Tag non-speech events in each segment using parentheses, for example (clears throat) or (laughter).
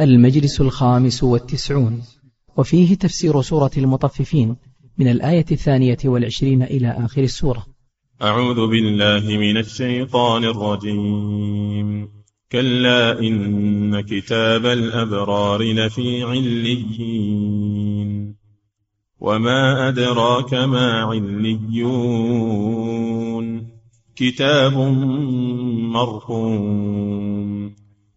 المجلس الخامس والتسعون وفيه تفسير سورة المطففين من الآية الثانية والعشرين إلى آخر السورة. أعوذ بالله من الشيطان الرجيم. كلا إن كتاب الأبرار لفي عليين. وما أدراك ما عليون. كتاب مرقوم.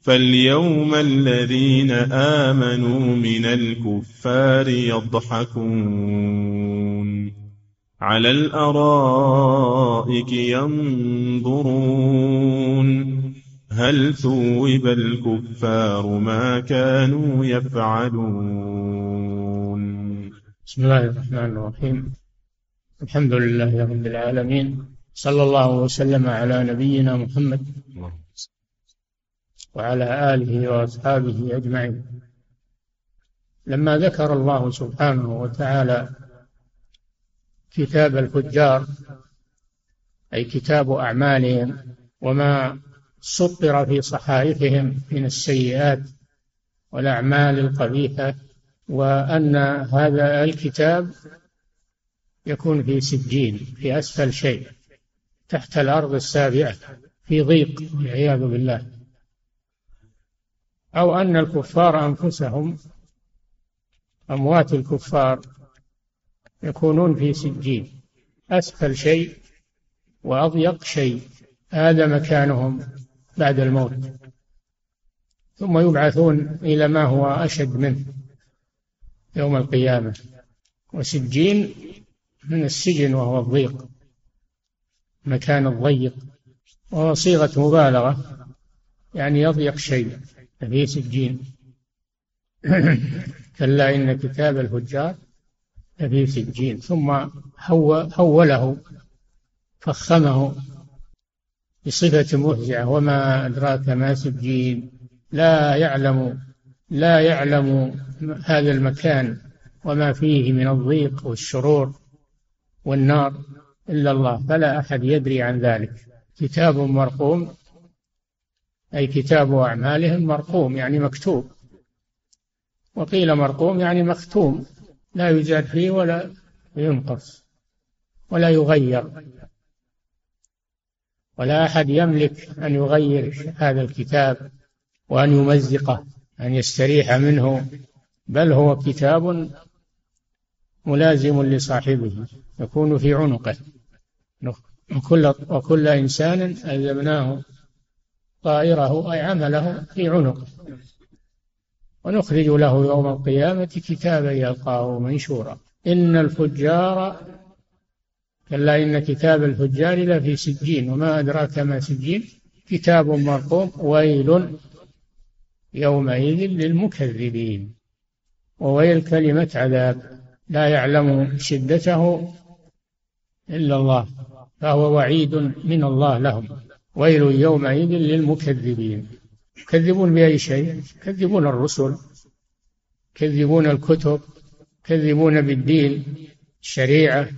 فاليوم الذين آمنوا من الكفار يضحكون على الأرائك ينظرون هل ثوب الكفار ما كانوا يفعلون؟ بسم الله الرحمن الرحيم. الحمد لله رب العالمين. صلى الله وسلم على نبينا محمد وعلى آله وأصحابه أجمعين. لما ذكر الله سبحانه وتعالى كتاب الفجار أي كتاب أعمالهم وما سطر في صحائفهم من السيئات والأعمال القبيحة وأن هذا الكتاب يكون في سجين في أسفل شيء تحت الأرض السابعة في ضيق والعياذ بالله. أو أن الكفار أنفسهم أموات الكفار يكونون في سجين. أسفل شيء وأضيق شيء. هذا مكانهم بعد الموت. ثم يبعثون إلى ما هو أشد منه يوم القيامة. وسجين من السجن وهو الضيق مكان الضيق وهو صيغة مبالغة يعني يضيق شيء. في سجين. (coughs) كلا إن كتاب الفجار لفي سجين. ثم حوله فخمه بصفة مفزعة وما أدراك ما سجين. لا يعلم لا يعلم هذا المكان وما فيه من الضيق والشرور والنار إلا الله. فلا أحد يدري عن ذلك. كتاب مرقوم أي كتاب أعمالهم مرقوم يعني مكتوب. وقيل مرقوم يعني مختوم لا يزاد فيه ولا ينقص ولا يغير. ولا أحد يملك أن يغير هذا الكتاب وأن يمزقه أن يستريح منه بل هو كتاب ملازم لصاحبه يكون في عنقه. وكل, وكل إنسان ألزمناه طائره أي عمله في عنقه ونخرج له يوم القيامة كتابا يلقاه منشورا. إن الفجار كلا إن كتاب الفجار لفي سجين. وما أدراك ما سجين؟ كتاب مرقوم ويل يومئذ للمكذبين. وويل كلمة عذاب. لا يعلم شدته إلا الله. فهو وعيد من الله لهم. ويل يومئذ للمكذبين. يكذبون بأي شيء؟ يكذبون الرسل يكذبون الكتب يكذبون بالدين الشريعة.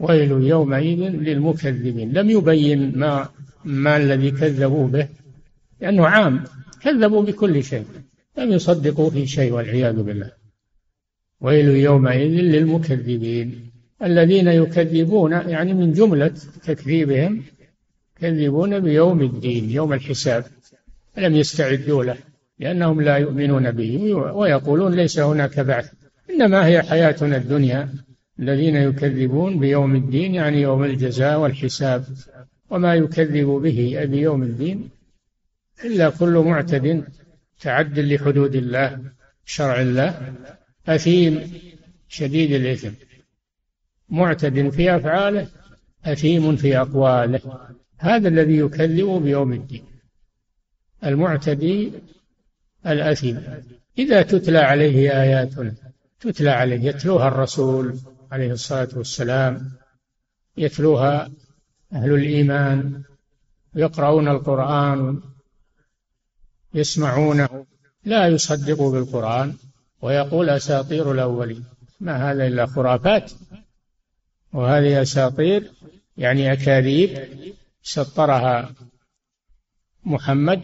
ويل يومئذ للمكذبين. لم يبين ما ما الذي كذبوا به لأنه عام. كذبوا بكل شيء. لم يصدقوا في شيء والعياذ بالله. ويل يومئذ للمكذبين. الذين يكذبون يعني من جملة تكذيبهم يكذبون بيوم الدين يوم الحساب لم يستعدوا له لأنهم لا يؤمنون به ويقولون ليس هناك بعث. إنما هي حياتنا الدنيا. الذين يكذبون بيوم الدين يعني يوم الجزاء والحساب. وما يكذب به بيوم الدين إلا كل معتد تعد لحدود الله شرع الله أثيم شديد الإثم. معتد في أفعاله أثيم في أقواله. هذا الذي يكذب بيوم الدين. المعتدي الأثيم. إذا تتلى عليه آياتنا تتلى عليه يتلوها الرسول عليه الصلاة والسلام يتلوها أهل الإيمان يقرؤون القرآن يسمعونه لا يصدق بالقرآن ويقول أساطير الأولين. ما هذا إلا خرافات. وهذه أساطير يعني أكاذيب سطرها محمد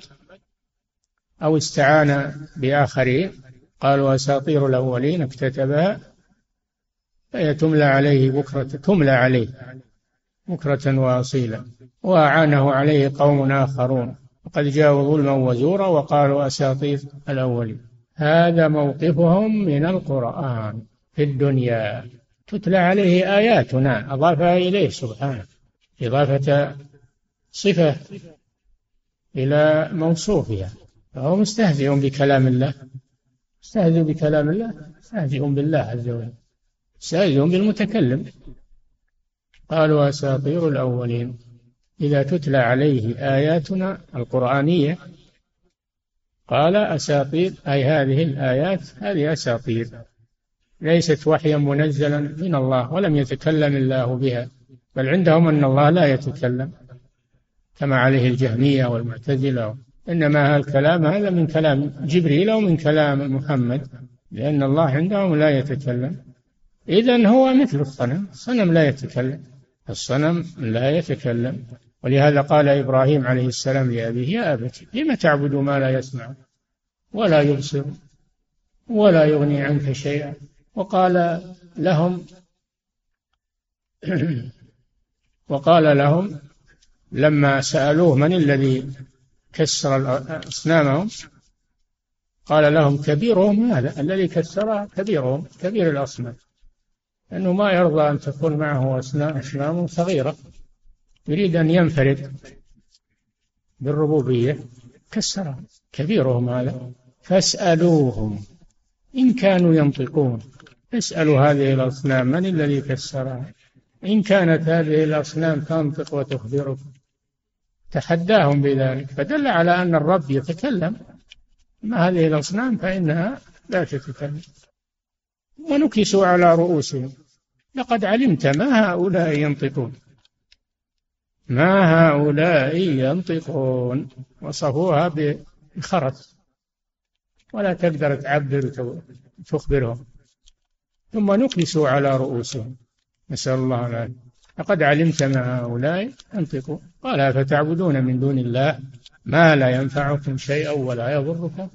أو استعان بآخرين قالوا أساطير الأولين اكتتبها فهي تملى عليه بكرة تملى عليه بكرة وأصيلا وأعانه عليه قوم آخرون. وقد جاءوا ظلما وزورا وقالوا أساطير الأولين. هذا موقفهم من القرآن في الدنيا. تتلى عليه آياتنا أضافها إليه سبحانه. إضافة صفة إلى موصوفها. فهو مستهزئ بكلام الله. مستهزئ بكلام الله. مستهزئ بالله عز وجل. مستهزئ بالمتكلم. قالوا أساطير الأولين. إذا تتلى عليه آياتنا القرآنية قال أساطير أي هذه الآيات هذه أساطير. ليست وحيا منزلا من الله ولم يتكلم الله بها. بل عندهم أن الله لا يتكلم. كما عليه الجهمية والمعتزلة. إنما الكلام هذا من كلام جبريل أو من كلام محمد لأن الله عندهم لا يتكلم. إذا هو مثل الصنم الصنم لا يتكلم. الصنم لا يتكلم. ولهذا قال إبراهيم عليه السلام لأبيه يا أبت لم تعبد ما لا يسمع ولا يبصر ولا يغني عنك شيئا؟ وقال لهم (clears throat) وقال لهم لما سألوه من الذي كسر أصنامهم؟ قال لهم كبيرهم هذا الذي كسرها كبيرهم كبير الأصنام. لأنه ما يرضى أن تكون معه أصنام صغيرة. يريد أن ينفرد بالربوبية. كسرها كبيرهم هذا. فاسألوهم. إن كانوا ينطقون اسألوا هذه الأصنام. من الذي كسرها؟ إن كانت هذه الأصنام تنطق وتخبركم تحداهم بذلك. فدل على أن الرب يتكلم أما هذه الأصنام فإنها لا تتكلم. ونكسوا على رؤوسهم. لقد علمت ما هؤلاء ينطقون. ما هؤلاء ينطقون. وصفوها بخرس. ولا تقدر تعبر وتخبرهم ثم نكسوا على رؤوسهم. نسأل الله العافية. لقد علمت ما هؤلاء ينطقون قال فتعبدون من دون الله ما لا ينفعكم شيئا ولا يضركم؟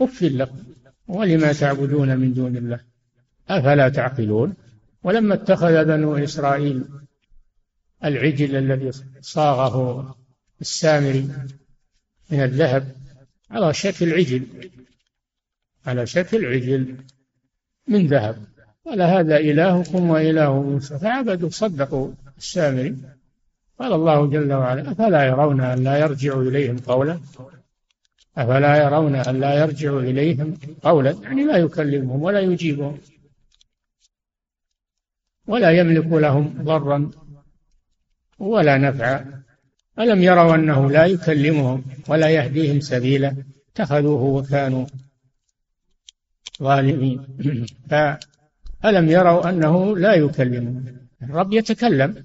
أف لكم. ولما تعبدون من دون الله؟ أفلا تعقلون؟ ولما اتخذ بنو إسرائيل العجل الذي صاغه السامري من الذهب على شكل عجل على شكل عجل من ذهب. قال هذا إلهكم وإله موسى. فعبدوا صدقوا السامري. قال الله جل وعلا أفلا يرون أن لا يرجع إليهم قولا؟ أفلا يرون أن لا يرجع إليهم قولا؟ يعني لا يكلمهم ولا يجيبهم ولا يملك لهم ضرا ولا نفعا. ألم يروا أنه لا يكلمهم ولا يهديهم سبيلا؟ اتخذوه وكانوا ظالمين. (clears throat) فألم يروا أنه لا يكلمهم الرب يتكلم.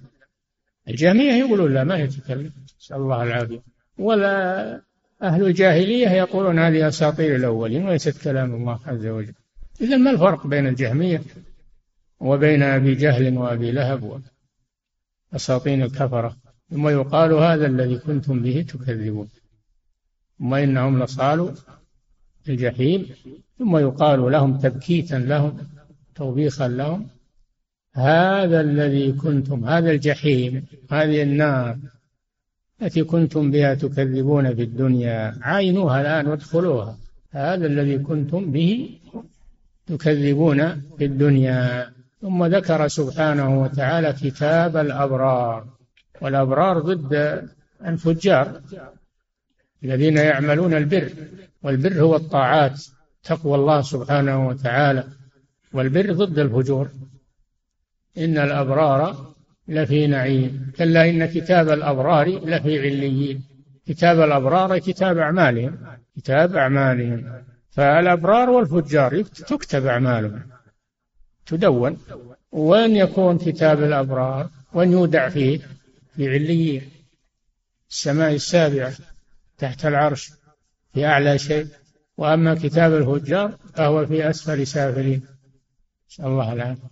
الجهمية يقولون لا ما يتكلم. نسأل الله العافية. ولا أهل الجاهلية يقولون هذه أساطير الأولين وليست كلام الله عز وجل. إذا ما الفرق بين الجهمية وبين أبي جهل وأبي لهب أساطين الكفرة؟ ثم يقال هذا الذي كنتم به تكذبون. ثم إنهم لصالوا الجحيم. ثم يقال لهم تبكيتا لهم. توبيخا لهم. هذا الذي كنتم هذا الجحيم هذه النار التي كنتم بها تكذبون في الدنيا عاينوها الآن وادخلوها. هذا الذي كنتم به تكذبون في الدنيا. ثم ذكر سبحانه وتعالى كتاب الأبرار. والأبرار ضد الفجار الذين يعملون البر. والبر هو الطاعات تقوى الله سبحانه وتعالى. والبر ضد الفجور. إن الأبرار لفي نعيم. كلا إن كتاب الأبرار لفي عليين. كتاب الأبرار كتاب أعمالهم. كتاب أعمالهم. فالأبرار والفجار تكتب أعمالهم. تدون. وين يكون كتاب الأبرار وين يودع فيه في عليين. السماء السابعة تحت العرش في أعلى شيء. وأما كتاب الفجار فهو في أسفل سافلين. نسأل الله العافية.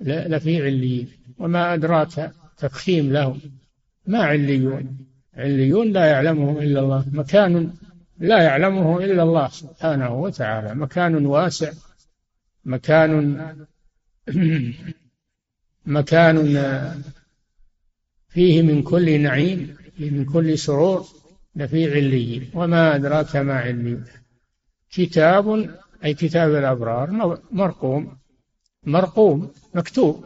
لفي عليين. وما أدراك تفخيم لهم ما عليون؟ عليون لا يعلمه إلا الله. مكان لا يعلمه إلا الله سبحانه وتعالى. مكان واسع. مكان (clears throat) مكان فيه من كل نعيم من كل سرور. لفي عليين. وما أدراك ما عليين كتاب أي كتاب الأبرار مرقوم. مرقوم مكتوب.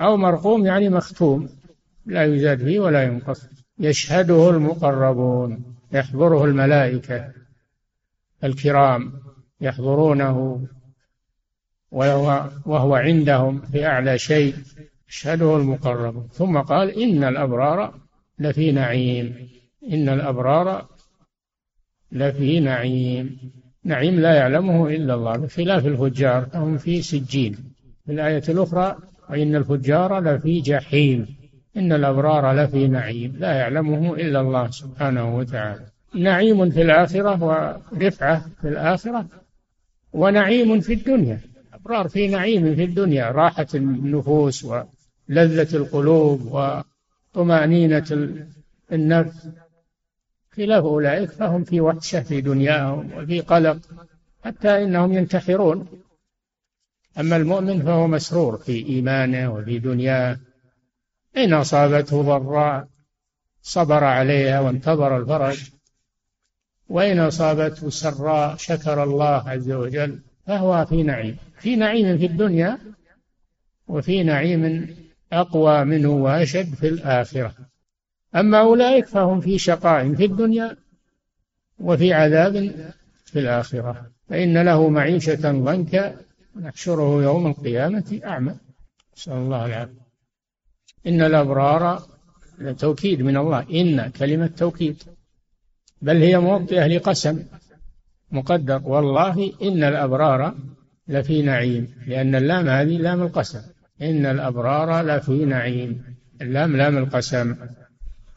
أو مرقوم يعني مختوم. لا يزاد فيه ولا ينقص. يشهده المقربون يحضره الملائكة الكرام يحضرونه وهو, عندهم في أعلى شيء يشهده المقربون. ثم قال إن الأبرار لفي نعيم. إن الأبرار لفي نعيم. نعيم لا يعلمه إلا الله بخلاف الفجار هم في سجين في الآية الأخرى وإن الفجار لفي جحيم إن الأبرار لفي نعيم لا يعلمه إلا الله سبحانه وتعالى. نعيم في الآخرة ورفعة في الآخرة ونعيم في الدنيا. الأبرار في نعيم في الدنيا راحة النفوس ولذة القلوب وطمأنينة النفس. خلاف أولئك فهم في وحشة في دنياهم وفي قلق حتى إنهم ينتحرون. أما المؤمن فهو مسرور في إيمانه وفي دنياه. إن أصابته ضراء صبر عليها وانتظر الفرج. وإن أصابته سراء شكر الله عز وجل فهو في نعيم. في نعيم في الدنيا وفي نعيم أقوى منه وأشد في الآخرة. أما أولئك فهم في شقاء في الدنيا وفي عذاب في الآخرة. فإن له معيشة ضنكا ونحشره يوم القيامة أعمى. نسأل الله العافية. إن الأبرار توكيد من الله. إن كلمة توكيد. بل هي موطئة لقسم مقدر. والله إن الأبرار لفي نعيم. لأن اللام هذه لام القسم. إن الأبرار لفي نعيم. اللام لام القسم.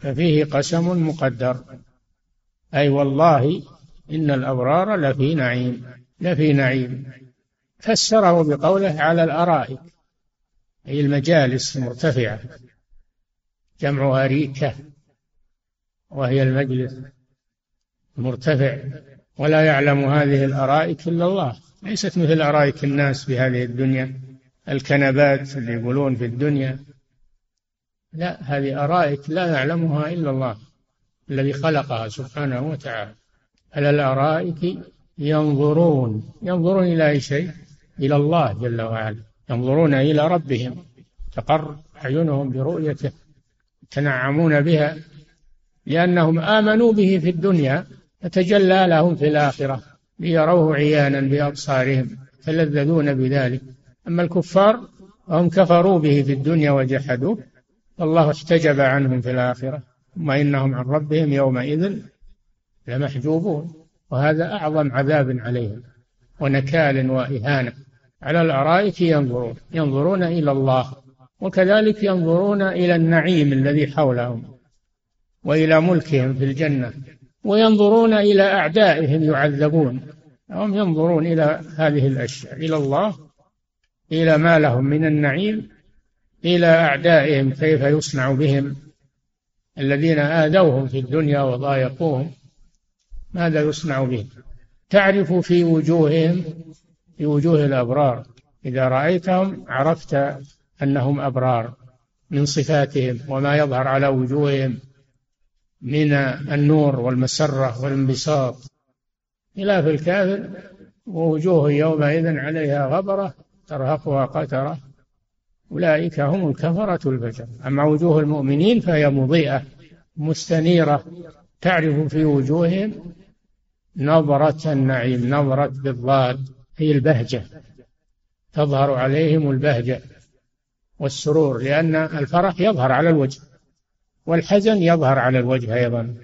ففيه قسم مقدر. أي والله إن الأبرار لفي نعيم لفي نعيم. فسره بقوله على الأرائك أي المجالس المرتفعة جمع أريكة وهي المجلس المرتفع. ولا يعلم هذه الأرائك إلا الله. ليست مثل أرائك الناس في هذه الدنيا الكنبات اللي يقولون في الدنيا. لا هذه أرائك لا يعلمها إلا الله الذي خلقها سبحانه وتعالى. على الأرائك ينظرون ينظرون إلى أي شيء؟ إلى الله جل وعلا. ينظرون إلى ربهم تقر أعينهم برؤيته يتنعمون بها لأنهم آمنوا به في الدنيا فتجلى لهم في الآخرة ليروه عيانا بأبصارهم تلذذون بذلك. أما الكفار فهم كفروا به في الدنيا وجحدوه فالله احتجب عنهم في الآخرة ثم إنهم عن ربهم يومئذ لمحجوبون. وهذا أعظم عذاب عليهم ونكال وإهانة. على الأرائك ينظرون ينظرون إلى الله وكذلك ينظرون إلى النعيم الذي حولهم وإلى ملكهم في الجنة وينظرون إلى أعدائهم يعذبون. هم ينظرون إلى هذه الأشياء إلى الله إلى ما لهم من النعيم. إلى أعدائهم كيف يصنع بهم. الذين آذوهم في الدنيا وضايقوهم ماذا يصنع بهم؟ تعرف في وجوههم في وجوه الأبرار. إذا رأيتهم عرفت أنهم أبرار من صفاتهم وما يظهر على وجوههم من النور والمسرة والانبساط. خلاف الكافر ووجوه يومئذ عليها غبرة ترهقها قترة. أولئك هم الكفرة الفجر أما وجوه المؤمنين فهي مضيئة مستنيرة. تعرف في وجوههم نظرة النعيم نظرة بالضاد هي البهجة. تظهر عليهم البهجة والسرور لأن الفرح يظهر على الوجه والحزن يظهر على الوجه أيضا.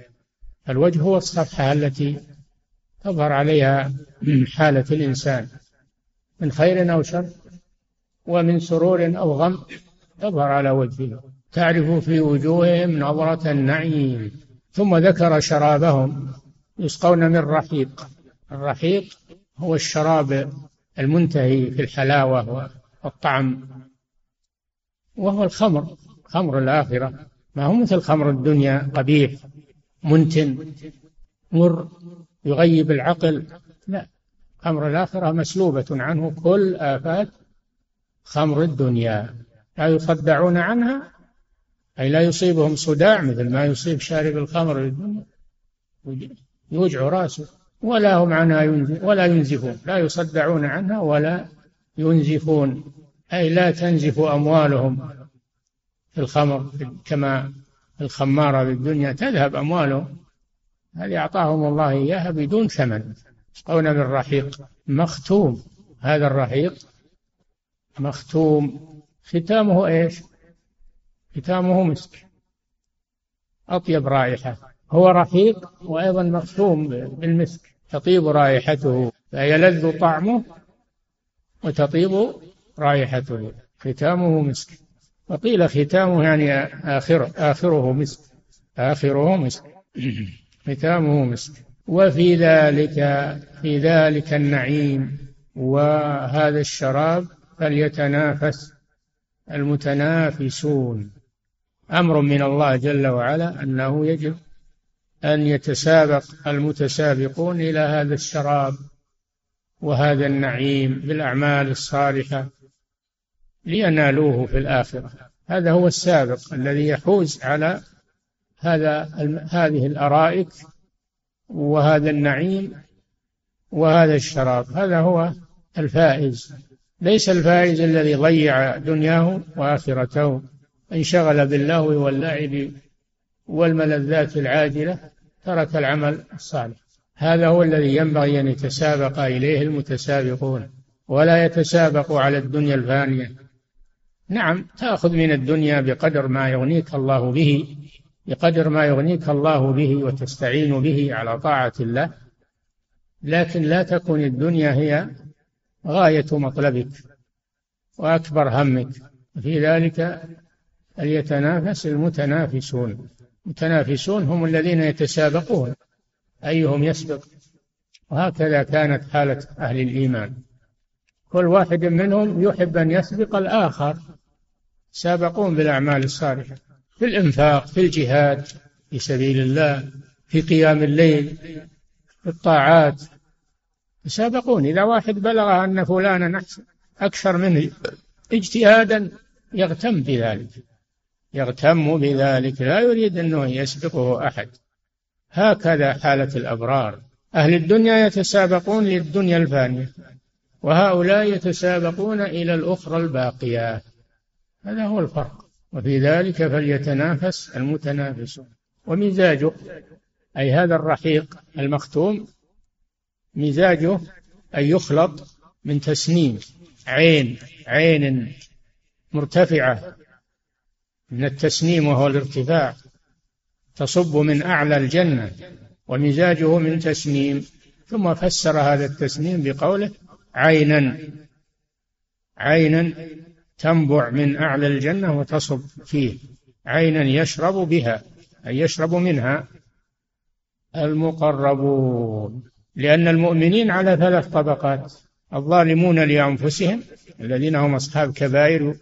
الوجه هو الصفحة التي تظهر عليها (clears throat) حالة الإنسان من خير أو شر. ومن سرور أو غم تظهر على وجهه. تعرف في وجوههم نظرة النعيم. ثم ذكر شرابهم. يسقون من رحيق. الرحيق هو الشراب المنتهي في الحلاوة والطعم. وهو الخمر. خمر الآخرة. ما هو مثل خمر الدنيا؟ قبيح منتن مر يغيب العقل. لا. خمر الآخرة مسلوبة عنه كل آفات خمر الدنيا. لا يصدعون عنها أي لا يصيبهم صداع مثل ما يصيب شارب الخمر الدنيا يوجع رأسه. ولا هم عنها ينزف ولا ينزفون. لا يصدعون عنها ولا ينزفون. أي لا تنزف أموالهم في الخمر كما الخمارة في الدنيا تذهب أموالهم. هذه أعطاهم الله إياها بدون ثمن. يسقون بالرحيق. مختوم. هذا الرحيق مختوم. ختامه إيش؟ ختامه مسك. أطيب رائحة. هو رحيق وأيضا مختوم بالمسك. تطيب رائحته. فيلذ طعمه وتطيب رائحته. ختامه مسك. وقيل ختامه يعني آخر آخره مسك. آخره مسك. ختامه مسك. وفي ذلك في ذلك النعيم. وهذا الشراب فليتنافس المتنافسون. أمر من الله جل وعلا أنه يجب أن يتسابق المتسابقون إلى هذا الشراب وهذا النعيم بالأعمال الصالحة لينالوه في الآخرة. هذا هو السابق الذي يحوز على هذا هذه الأرائك وهذا النعيم وهذا الشراب. هذا هو الفائز. ليس الفائز الذي ضيع دنياه وآخرته انشغل باللهو واللعب والملذات العاجلة ترك العمل الصالح. هذا هو الذي ينبغي أن يتسابق إليه المتسابقون ولا يتسابق على الدنيا الفانية. نعم تأخذ من الدنيا بقدر ما يغنيك الله به بقدر ما يغنيك الله به وتستعين به على طاعة الله لكن لا تكن الدنيا هي غاية مطلبك وأكبر همك. في ذلك فليتنافس المتنافسون. المتنافسون هم الذين يتسابقون. أيهم يسبق؟ وهكذا كانت حالة أهل الإيمان. كل واحد منهم يحب أن يسبق الآخر. سابقون بالأعمال الصالحة. في الإنفاق في الجهاد في سبيل الله في قيام الليل في الطاعات يسابقون إذا واحد بلغ أن فلانا أكثر منه اجتهادا يغتم بذلك. يغتم بذلك. لا يريد أنه يسبقه أحد. هكذا حالة الأبرار. أهل الدنيا يتسابقون للدنيا الفانية وهؤلاء يتسابقون إلى الأخرى الباقية. هذا هو الفرق. وفي ذلك فليتنافس المتنافسون. ومزاجه أي هذا الرحيق المختوم مزاجه أن يخلط من تسنيم عين عين مرتفعة من التسنيم وهو الارتفاع تصب من أعلى الجنة ومزاجه من تسنيم. ثم فسر هذا التسنيم بقوله عينا عينا تنبع من أعلى الجنة وتصب فيه عينا يشرب بها أي يشرب منها المقربون. لأن المؤمنين على ثلاث طبقات الظالمون لأنفسهم الذين هم أصحاب كبائر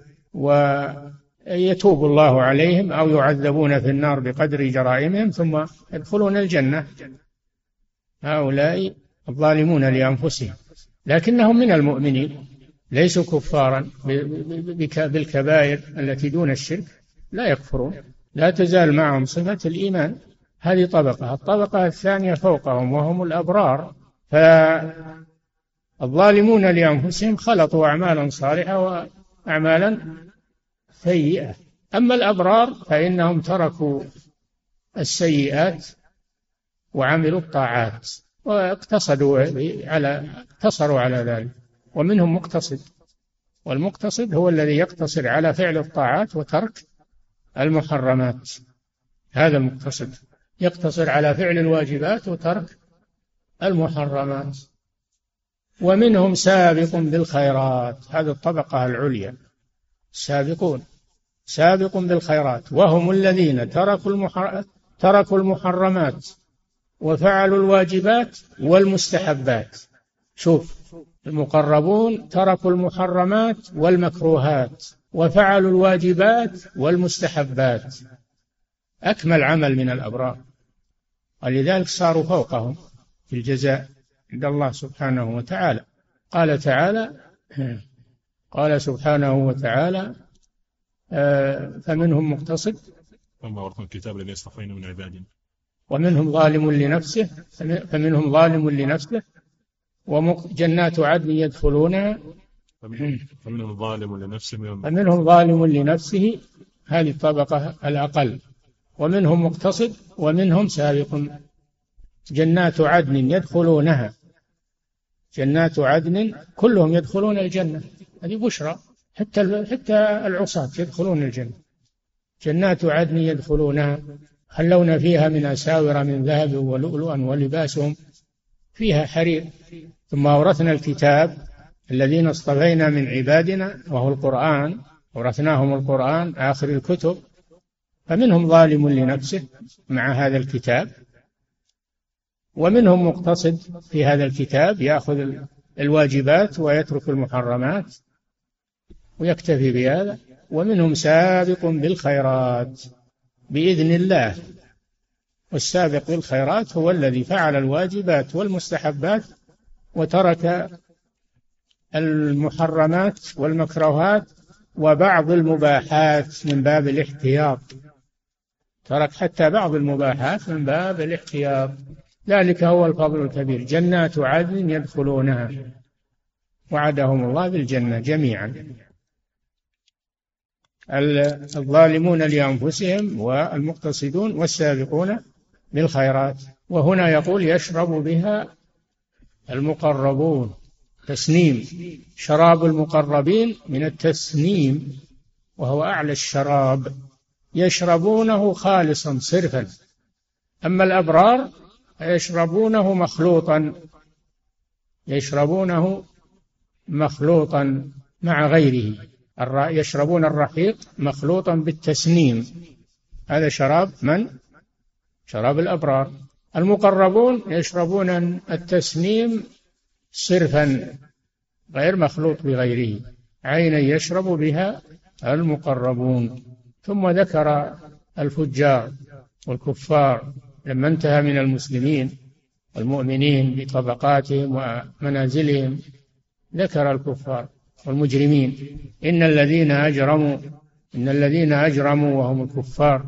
يتوب الله عليهم أو يعذبون في النار بقدر جرائمهم ثم يدخلون الجنة. هؤلاء الظالمون لأنفسهم. لكنهم من المؤمنين ليسوا كفارا بالكبائر التي دون الشرك. لا يكفرون لا تزال معهم صفة الإيمان. هذه طبقة الطبقة الثانية فوقهم وهم الأبرار. فالظالمون لأنفسهم خلطوا أعمالا صالحة وأعمالا سيئة. أما الأبرار فإنهم تركوا السيئات وعملوا الطاعات واقتصدوا على اقتصروا على ذلك. ومنهم مقتصد والمقتصد هو الذي يقتصر على فعل الطاعات وترك المحرمات. هذا المقتصد. يقتصر على فعل الواجبات وترك المحرمات. ومنهم سابق بالخيرات هذه الطبقة العليا. سابقون. سابق بالخيرات. وهم الذين تركوا المحر... تركوا المحرمات وفعلوا الواجبات والمستحبات. شوف المقربون تركوا المحرمات والمكروهات وفعلوا الواجبات والمستحبات. أكمل عمل من الأبرار. ولذلك صاروا فوقهم في الجزاء عند الله سبحانه وتعالى. قال تعالى قال سبحانه وتعالى آه، فمنهم مقتصد وما أورثنا الكتاب الذي اصطفينا من عبادنا. ومنهم ظالم لنفسه فمنهم ظالم لنفسه وجنات عدن يدخلونها فمنهم ظالم لنفسه فمنهم ظالم لنفسه هذه الطبقة الأقل. ومنهم مقتصد ومنهم سابق. جنات عدن يدخلونها. جنات عدن كلهم يدخلون الجنة. هذه بشرى. حتى حتى العصاة يدخلون الجنة. جنات عدن يدخلونها. حلون فيها من أساور من ذهب ولؤلؤا ولباسهم. فيها حرير. ثم أورثنا الكتاب الذين اصطفينا من عبادنا وهو القرآن. أورثناهم القرآن. آخر الكتب. فمنهم ظالم لنفسه مع هذا الكتاب ومنهم مقتصد في هذا الكتاب يأخذ الواجبات ويترك المحرمات ويكتفي بهذا ومنهم سابق بالخيرات بإذن الله. والسابق بالخيرات هو الذي فعل الواجبات والمستحبات وترك المحرمات والمكروهات وبعض المباحات من باب الاحتياط. ترك حتى بعض المباحات من باب الاحتياط. ذلك هو الفضل الكبير. جنات عدن يدخلونها. وعدهم الله بالجنة جميعا. الظالمون لأنفسهم والمقتصدون والسابقون بالخيرات. وهنا يقول يشرب بها المقربون. تسنيم. شراب المقربين من التسنيم. وهو أعلى الشراب. يشربونه خالصا صرفا. أما الأبرار فيشربونه مخلوطا. يشربونه مخلوطا مع غيره. يشربون الرحيق مخلوطا بالتسنيم. هذا شراب من؟ شراب الأبرار. المقربون يشربون التسنيم صرفا غير مخلوط بغيره. عينا يشرب بها المقربون. ثم ذكر الفجار والكفار لما انتهى من المسلمين والمؤمنين بطبقاتهم ومنازلهم ذكر الكفار والمجرمين. إن الذين أجرموا إن الذين أجرموا وهم الكفار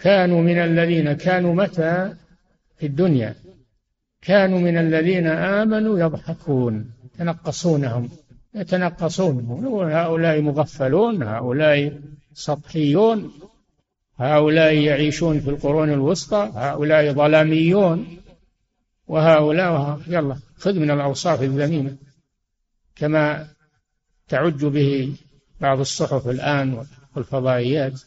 كانوا من الذين كانوا متى؟ في الدنيا. كانوا من الذين آمنوا يضحكون يتنقصونهم يتنقصونهم. هؤلاء مغفلون هؤلاء سطحيون هؤلاء يعيشون في القرون الوسطى هؤلاء ظلاميون وهؤلاء يلا خذ من الأوصاف الذميمة كما تعج به بعض الصحف الآن والفضائيات.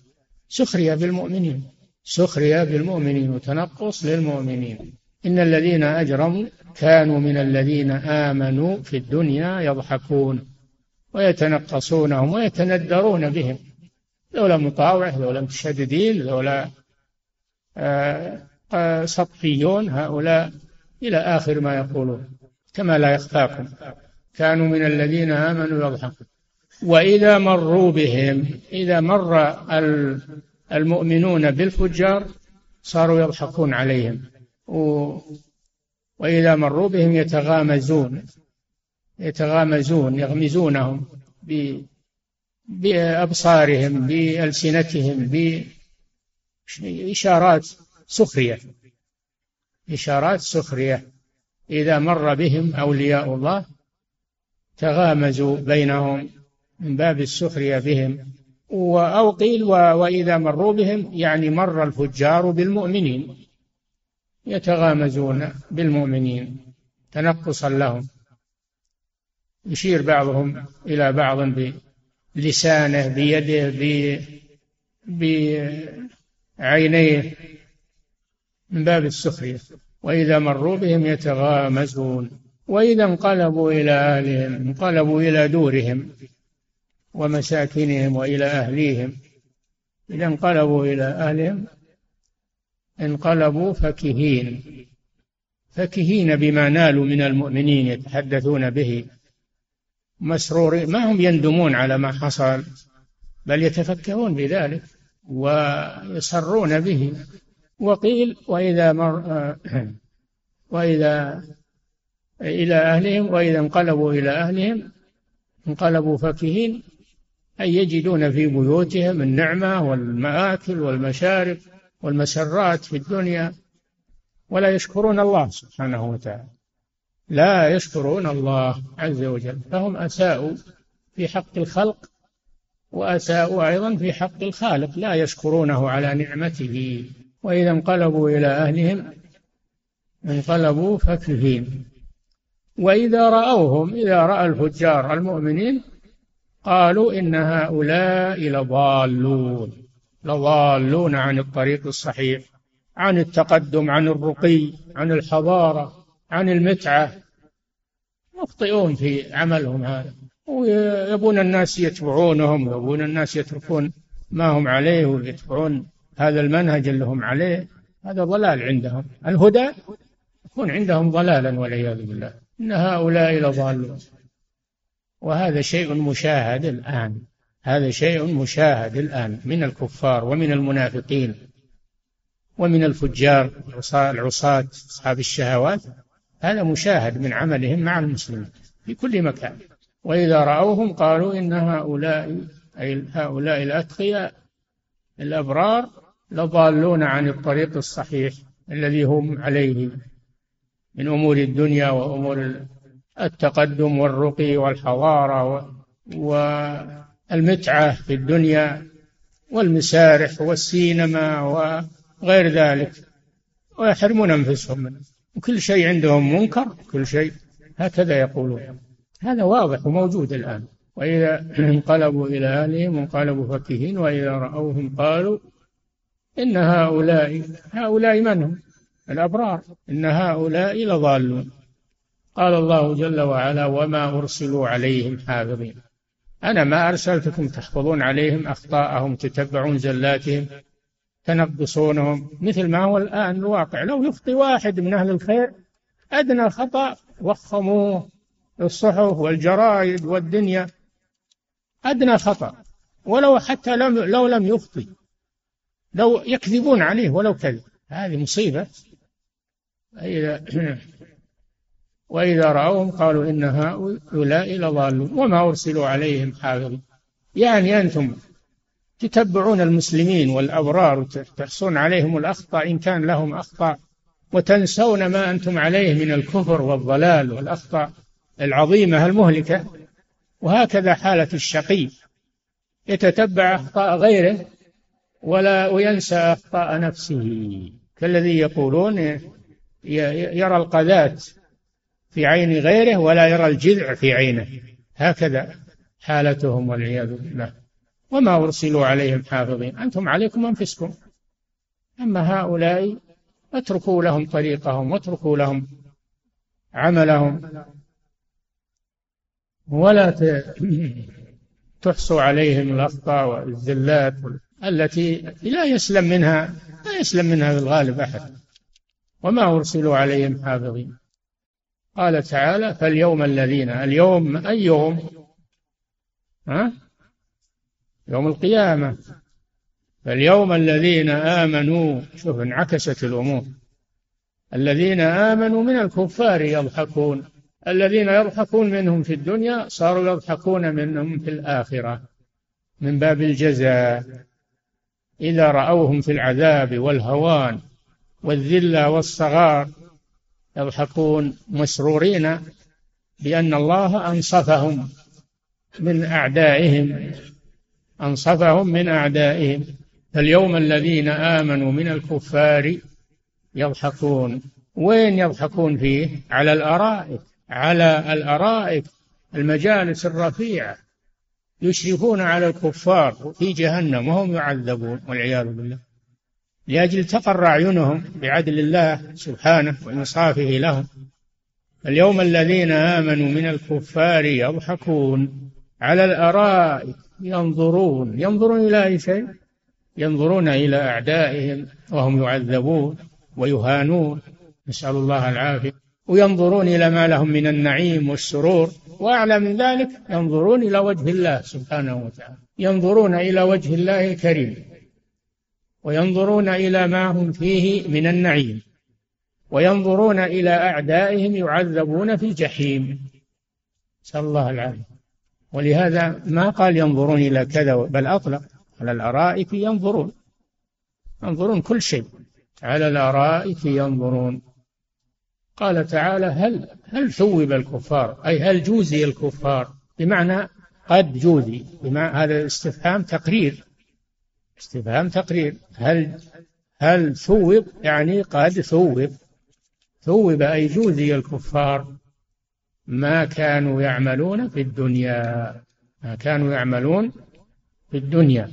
سخرية بالمؤمنين سخرية بالمؤمنين وتنقص للمؤمنين. إن الذين أجرموا كانوا من الذين آمنوا في الدنيا يضحكون ويتنقصونهم ويتندرون بهم. لولا مطاوع لولا متشددين لولا آه، آه، سطحيون هؤلاء إلى آخر ما يقولون كما لا يخفاكم. كانوا من الذين آمنوا يضحكون. وإذا مروا بهم إذا مر المؤمنون بالفجار صاروا يضحكون عليهم. وإذا مروا بهم يتغامزون يتغامزون يغمزونهم بأبصارهم بألسنتهم بإشارات سخرية. إشارات سخرية. إذا مر بهم أولياء الله تغامزوا بينهم من باب السخرية بهم. أو قيل وإذا مروا بهم يعني مر الفجار بالمؤمنين. يتغامزون بالمؤمنين تنقصا لهم. يشير بعضهم إلى بعض بلسانه بيده بعينيه من باب السخرية. وإذا مروا بهم يتغامزون. وإذا انقلبوا إلى أهلهم انقلبوا إلى دورهم ومساكنهم وإلى أهليهم. إذا انقلبوا إلى أهلهم انقلبوا فكهين. فكهين بما نالوا من المؤمنين يتحدثون به. مسرورين ما هم يندمون على ما حصل بل يتفكرون بذلك ويسرون به. وقيل وإذا مر وإذا إلى أهلهم وإذا انقلبوا إلى أهلهم انقلبوا فكهين أي يجدون في بيوتهم النعمة والمآكل والمشارب والمسرات في الدنيا ولا يشكرون الله سبحانه وتعالى. لا يشكرون الله عز وجل. فهم أساءوا في حق الخلق وأساءوا أيضا في حق الخالق لا يشكرونه على نعمته. وإذا انقلبوا إلى أهلهم انقلبوا فكهين. وإذا رأوهم إذا رأى الفجار المؤمنين قالوا إن هؤلاء لضالون. لضالون عن الطريق الصحيح عن التقدم عن الرقي عن الحضارة عن المتعة. مخطئون في عملهم هذا. ويبون الناس يتبعونهم ويبون الناس يتركون ما هم عليه ويتبعون هذا المنهج اللي هم عليه. هذا ضلال عندهم. الهدى يكون عندهم ضلالا والعياذ بالله. إن هؤلاء لضالون. وهذا شيء مشاهد الآن. هذا شيء مشاهد الآن من الكفار ومن المنافقين ومن الفجار العصاة أصحاب الشهوات. هذا مشاهد من عملهم مع المسلمين في كل مكان. وإذا رأوهم قالوا إن هؤلاء أي هؤلاء الأتقياء الأبرار لضالون عن الطريق الصحيح الذي هم عليه من أمور الدنيا وأمور التقدم والرقي والحضارة والمتعة في الدنيا والمسارح والسينما وغير ذلك. ويحرمون أنفسهم منه وكل شيء عندهم منكر كل شيء. هكذا يقولون. هذا واضح وموجود الآن. وإذا (clears throat) انقلبوا إلى أهلهم انقلبوا فكهين وإذا رأوهم قالوا إن هؤلاء هؤلاء من هم؟ الأبرار. إن هؤلاء لضالون. قال الله جل وعلا وما أرسلوا عليهم حافظين. أنا ما أرسلتكم تحفظون عليهم أخطاءهم تتبعون زلاتهم. تنقصونهم. مثل ما هو الآن الواقع. لو يخطي واحد من أهل الخير أدنى خطأ وخموه. الصحف والجرائد والدنيا. أدنى خطأ. ولو حتى لم لو لم يخطي. لو يكذبون عليه ولو كذب. هذه مصيبة. إذا (clears throat) وإذا رأوهم قالوا إن هؤلاء لضالون. وما أرسلوا عليهم حافظين. يعني أنتم تتبعون المسلمين والأبرار وتحصون عليهم الأخطاء إن كان لهم أخطاء وتنسون ما أنتم عليه من الكفر والضلال والأخطاء العظيمة المهلكة. وهكذا حالة الشقي. يتتبع أخطاء غيره ولا وينسى أخطاء نفسه. كالذي يقولون يرى القذاة في عين غيره ولا يرى الجذع في عينه. هكذا حالتهم والعياذ بالله. وما أرسلوا عليهم حافظين. أنتم عليكم أنفسكم. أما هؤلاء اتركوا لهم طريقهم واتركوا لهم عملهم. ولا (clears throat) تحصوا عليهم الأخطاء والزلات التي لا يسلم منها لا يسلم منها الغالب أحد. وما أرسلوا عليهم حافظين. قال تعالى فاليوم الذين اليوم أي يوم ها؟ يوم القيامة. فاليوم الذين آمنوا شوف انعكست الأمور. الذين آمنوا من الكفار يضحكون. الذين يضحكون منهم في الدنيا صاروا يضحكون منهم في الآخرة. من باب الجزاء. إذا رأوهم في العذاب والهوان والذلة والصغار يضحكون مسرورين بأن الله أنصفهم من أعدائهم. أنصفهم من أعدائهم. فاليوم الذين آمنوا من الكفار يضحكون. وين يضحكون فيه؟ على الأرائك. على الأرائك. المجالس الرفيعة. يشرفون على الكفار في جهنم وهم يعذبون والعياذ بالله. لأجل تقر أعينهم بعدل الله سبحانه وإنصافه لهم. اليوم الذين آمنوا من الكفار يضحكون على الأرائك. ينظرون ينظرون إلى أي شيء؟ ينظرون إلى أعدائهم وهم يعذبون ويهانون. نسأل الله العافية. وينظرون إلى ما لهم من النعيم والسرور. وأعلى من ذلك ينظرون إلى وجه الله سبحانه وتعالى. ينظرون إلى وجه الله الكريم. وينظرون إلى ما هم فيه من النعيم. وينظرون إلى أعدائهم يعذبون في الجحيم نسأل الله العافية. ولهذا ما قال ينظرون إلى كذا بل أطلق. على الأرائك ينظرون. ينظرون كل شيء. على الأرائك ينظرون. قال تعالى هل هل ثوب الكفار؟ أي هل جوزي الكفار؟ بمعنى قد جوزي. بمعنى هذا استفهام تقرير. استفهام تقرير. هل هل ثوب يعني قد ثوب. ثوب أي جوزي الكفار. ما كانوا يعملون في الدنيا. ما كانوا يعملون في الدنيا.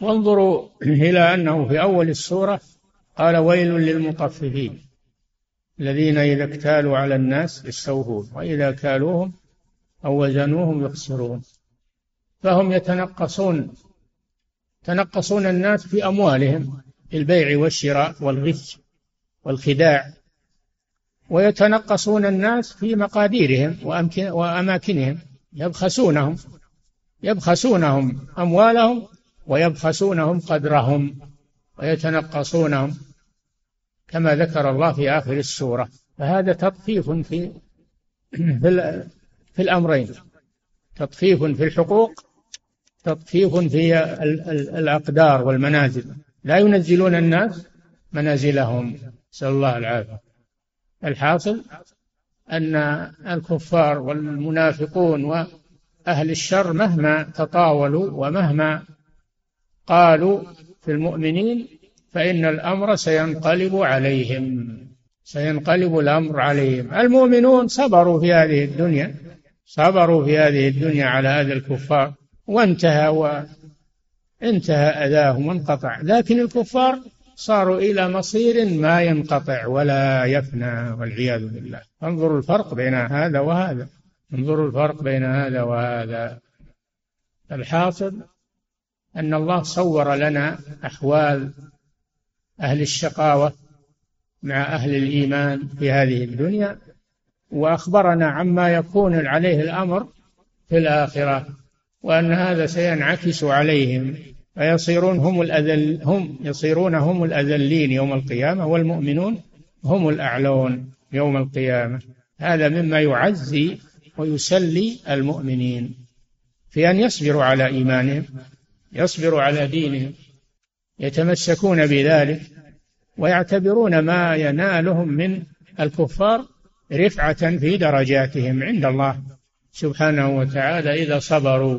وانظروا إلى أنه في أول السورة قال ويل للمطففين الذين إذا اكتالوا على الناس يستوفون وإذا كالوهم أو وزنوهم يخسرون. فهم يتنقصون يتنقصون الناس في أموالهم البيع والشراء والغش والخداع. ويتنقصون الناس في مقاديرهم وأماكنهم. يبخسونهم. يبخسونهم أموالهم ويبخسونهم قدرهم ويتنقصونهم كما ذكر الله في آخر السورة. فهذا تطفيف في في, في الأمرين. تطفيف في الحقوق تطفيف في الأقدار والمنازل. لا ينزلون الناس منازلهم. نسأل الله العافية. الحاصل أن الكفار والمنافقون وأهل الشر مهما تطاولوا ومهما قالوا في المؤمنين فإن الأمر سينقلب عليهم سينقلب الأمر عليهم. المؤمنون صبروا في هذه الدنيا صبروا في هذه الدنيا على هذا الكفار وانتهى وانتهى أذاهم وانقطع. لكن الكفار صاروا إلى مصير ما ينقطع ولا يفنى والعياذ بالله. انظروا الفرق بين هذا وهذا. انظروا الفرق بين هذا وهذا. الحاصل أن الله صور لنا أحوال أهل الشقاوة مع أهل الإيمان في هذه الدنيا وأخبرنا عما يكون عليه الأمر في الآخرة وأن هذا سينعكس عليهم. فيصيرون هم الأذل هم يصيرون هم الأذلين يوم القيامة والمؤمنون هم الأعلون يوم القيامة. هذا مما يعزي ويسلي المؤمنين في أن يصبروا على إيمانهم يصبروا على دينهم يتمسكون بذلك ويعتبرون ما ينالهم من الكفار رفعة في درجاتهم عند الله سبحانه وتعالى إذا صبروا.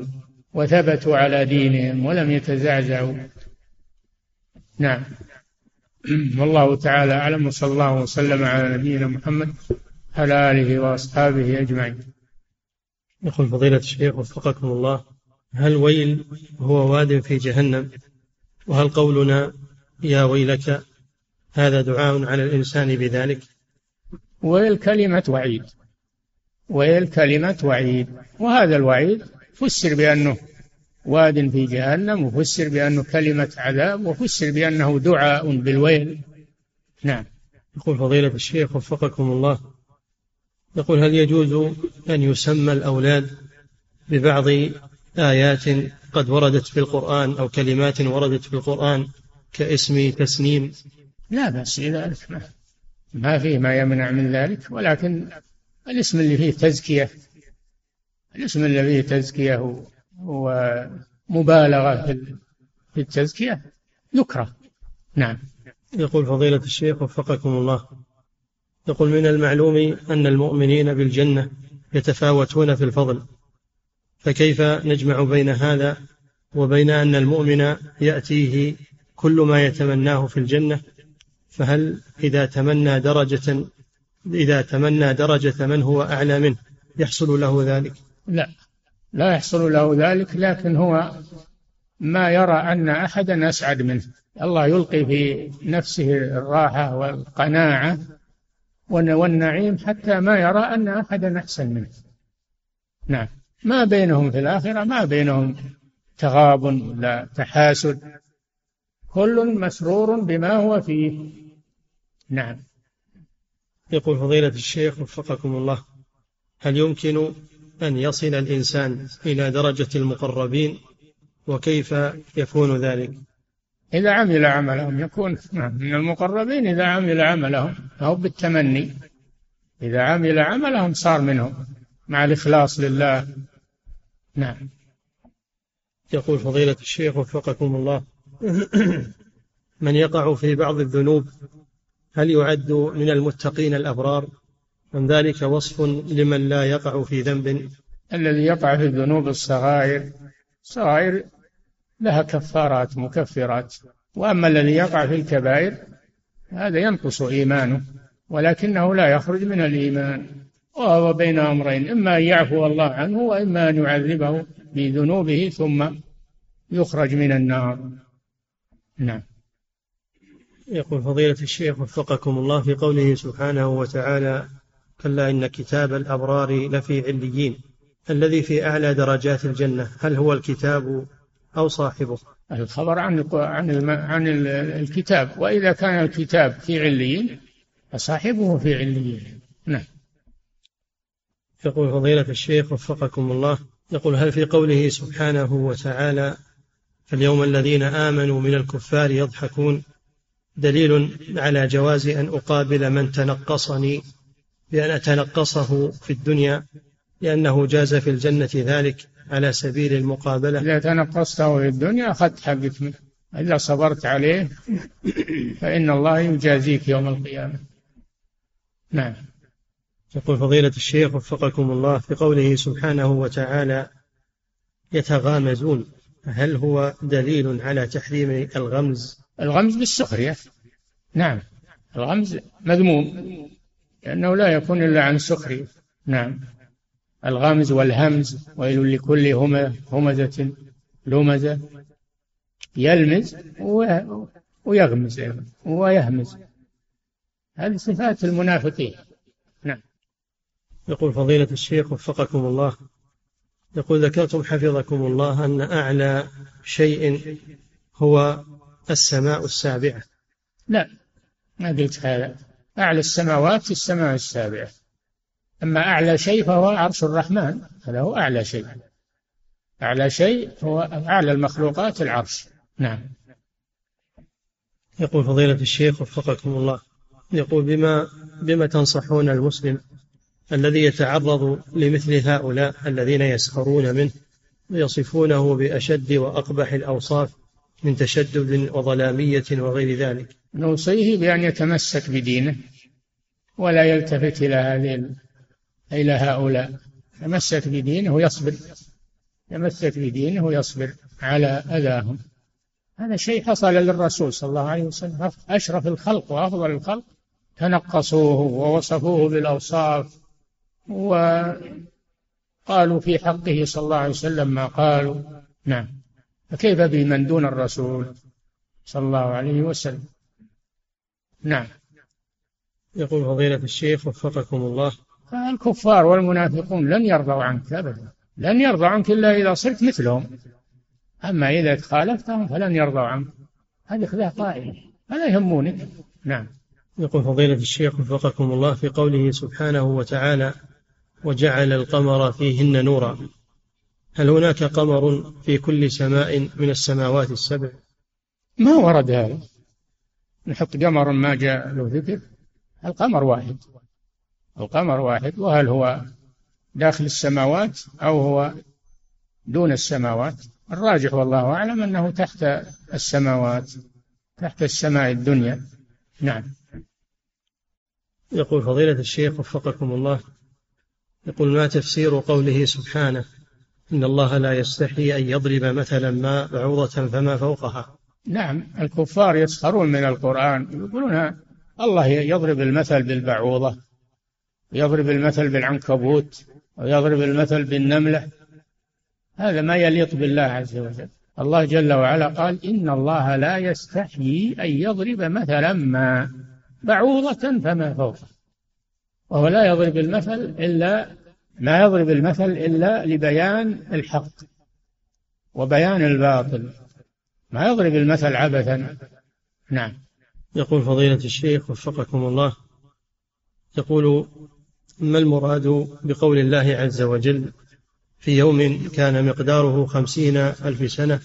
وثبتوا على دينهم ولم يتزعزعوا. نعم. والله تعالى أعلم وصلى الله وسلم على نبينا محمد على آله وأصحابه أجمعين. يقول فضيلة الشيخ وفقكم الله هل ويل هو واد في جهنم؟ وهل قولنا يا ويلك هذا دعاء على الإنسان بذلك؟ ويل كلمة وعيد. ويل كلمة وعيد. وهذا الوعيد فسر بأنه واد في جهنم وفسر بأنه كلمة عذاب وفسر بأنه دعاء بالويل. نعم. يقول فضيلة الشيخ وفقكم الله يقول هل يجوز أن يسمى الأولاد ببعض آيات قد وردت في القرآن أو كلمات وردت في القرآن كاسم تسنيم؟ لا بأس بذلك ما, ما فيه ما يمنع من ذلك ولكن الاسم اللي فيه تزكية الاسم اللي فيه تزكية ومبالغة في التزكية يكره نعم. يقول فضيلة الشيخ وفقكم الله. يقول من المعلوم أن المؤمنين بالجنة يتفاوتون في الفضل فكيف نجمع بين هذا وبين أن المؤمن يأتيه كل ما يتمناه في الجنة؟ فهل إذا تمنى درجة إذا تمنى درجة من هو أعلى منه يحصل له ذلك؟ لا. لا يحصل له ذلك لكن هو ما يرى أن أحدا أسعد منه. الله يلقي في نفسه الراحة والقناعة والنعيم حتى ما يرى أن أحدا أحسن منه. نعم. ما بينهم في الآخرة ما بينهم تغاب ولا تحاسد. كل مسرور بما هو فيه. نعم. يقول فضيلة الشيخ وفقكم الله هل يمكن أن يصل الإنسان إلى درجة المقربين وكيف يكون ذلك؟ إذا عمل عملهم يكون نعم، من المقربين إذا عمل عملهم أو بالتمني. إذا عمل عملهم صار منهم مع الإخلاص لله. نعم. يقول فضيلة الشيخ وفقكم الله (clears throat) من يقع في بعض الذنوب هل يعد من المتقين الأبرار؟ أم ذلك وصف لمن لا يقع في ذنب؟ الذي يقع في الذنوب الصغائر الصغائر لها كفارات مكفرات. وأما الذي يقع في الكبائر هذا ينقص إيمانه ولكنه لا يخرج من الإيمان. وهو بين أمرين إما أن يعفو الله عنه وإما أن يعذبه بذنوبه ثم يخرج من النار. نعم. يقول فضيلة الشيخ وفقكم الله في قوله سبحانه وتعالى كلا إن كتاب الأبرار لفي عليين. الذي في أعلى درجات الجنة هل هو الكتاب أو صاحبه؟ الخبر عن عن. عن الكتاب. وإذا كان الكتاب في عليين فصاحبه في عليين. نعم. يقول فضيلة الشيخ وفقكم الله يقول هل في قوله سبحانه وتعالى فاليوم الذين آمنوا من الكفار يضحكون؟ دليل على جواز أن أقابل من تنقصني. بأن أتنقصه في الدنيا لأنه جاز في الجنة ذلك على سبيل المقابلة. إذا تنقصته في الدنيا أخذت حقك منه. إذا صبرت عليه فإن الله يجازيك يوم القيامة. نعم. يقول فضيلة الشيخ وفقكم الله في قوله سبحانه وتعالى يتغامزون. هل هو دليل على تحريم الغمز؟ الغمز بالسخرية. نعم. الغمز مذموم. لأنه لا يكون إلا عن سخرية نعم. الغمز والهمز ويل لكل همزة لمزة. يلمز ويغمز ويهمز. هذه صفات المنافقين. نعم. يقول فضيلة الشيخ وفقكم الله. يقول ذكرتم حفظكم الله أن أعلى شيء هو السماء السابعة. لا. ما قلت هذا. أعلى السماوات السماء السابعة أما أعلى شيء فهو عرش الرحمن هذا هو أعلى شيء. أعلى شيء هو أعلى المخلوقات العرش. نعم. يقول فضيلة الشيخ وفقكم الله يقول بما بما تنصحون المسلم الذي يتعرض لمثل هؤلاء الذين يسخرون منه ويصفونه بأشد وأقبح الأوصاف من تشدد وظلامية وغير ذلك. نوصيه بأن يتمسك بدينه ولا يلتفت إلى هذه إلى هؤلاء. يتمسك بدينه ويصبر. يتمسك بدينه ويصبر على أذاهم. هذا شيء حصل للرسول صلى الله عليه وسلم. أشرف الخلق وأفضل الخلق. تنقصوه ووصفوه بالأوصاف. وقالوا في حقه صلى الله عليه وسلم ما قالوا. نعم. فكيف بمن دون الرسول صلى الله عليه وسلم؟ نعم. يقول فضيلة الشيخ وفقكم الله. الكفار والمنافقون لن يرضوا عنك أبدا. لن يرضوا عنك إلا إذا صرت مثلهم. أما إذا خالفتهم فلن يرضوا عنك. هذه خذها قائمة هذا يهمونك. نعم. يقول فضيلة الشيخ وفقكم الله في قوله سبحانه وتعالى وجعل القمر فيهن نورا هل هناك قمر في كل سماء من السماوات السبع؟ ما ورد هذا. نحط قمر ما جاء له ذكر. القمر واحد. القمر واحد. وهل هو داخل السماوات أو هو دون السماوات؟ الراجح والله أعلم أنه تحت السماوات تحت السماء الدنيا. نعم. يقول فضيلة الشيخ وفقكم الله يقول ما تفسير قوله سبحانه إن الله لا يستحي أن يضرب مثلا ما بعوضة فما فوقها. نعم الكفار يسخرون من القرآن يقولون الله يضرب المثل بالبعوضة يضرب المثل بالعنكبوت ويضرب المثل بالنملة. هذا ما يليق بالله عز وجل. الله جل وعلا قال إن الله لا يستحيي أن يضرب مثلا ما بعوضة فما فوقها. وهو لا يضرب المثل إلا ما يضرب المثل إلا لبيان الحق وبيان الباطل. ما يضرب المثل عبثا. نعم. يقول فضيلة الشيخ وفقكم الله يقول ما المراد بقول الله عز وجل في يوم كان مقداره خمسين ألف سنة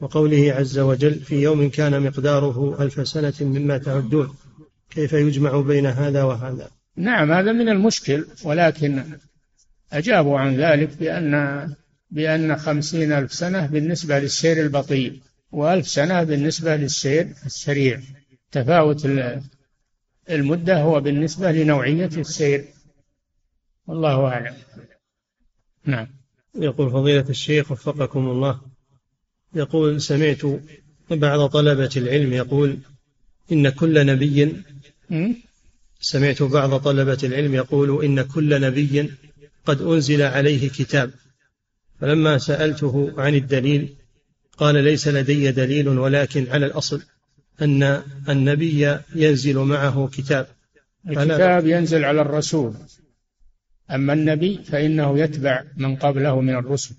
وقوله عز وجل في يوم كان مقداره ألف سنة مما تعدون؟ كيف يجمع بين هذا وهذا؟ نعم هذا من المشكل ولكن أجابوا عن ذلك بأن بأن خمسين ألف سنة بالنسبة للسير البطيء وألف سنة بالنسبة للسير السريع. تفاوت المدة هو بالنسبة لنوعية السير. والله أعلم. نعم. يقول فضيلة الشيخ وفقكم الله. يقول سمعت بعض طلبة العلم يقول إن كل نبي سمعت بعض طلبة العلم يقول إن كل نبي قد أنزل عليه كتاب. فلما سألته عن الدليل قال ليس لدي دليل ولكن على الأصل أن النبي ينزل معه كتاب. الكتاب ينزل على الرسول. أما النبي فإنه يتبع من قبله من الرسل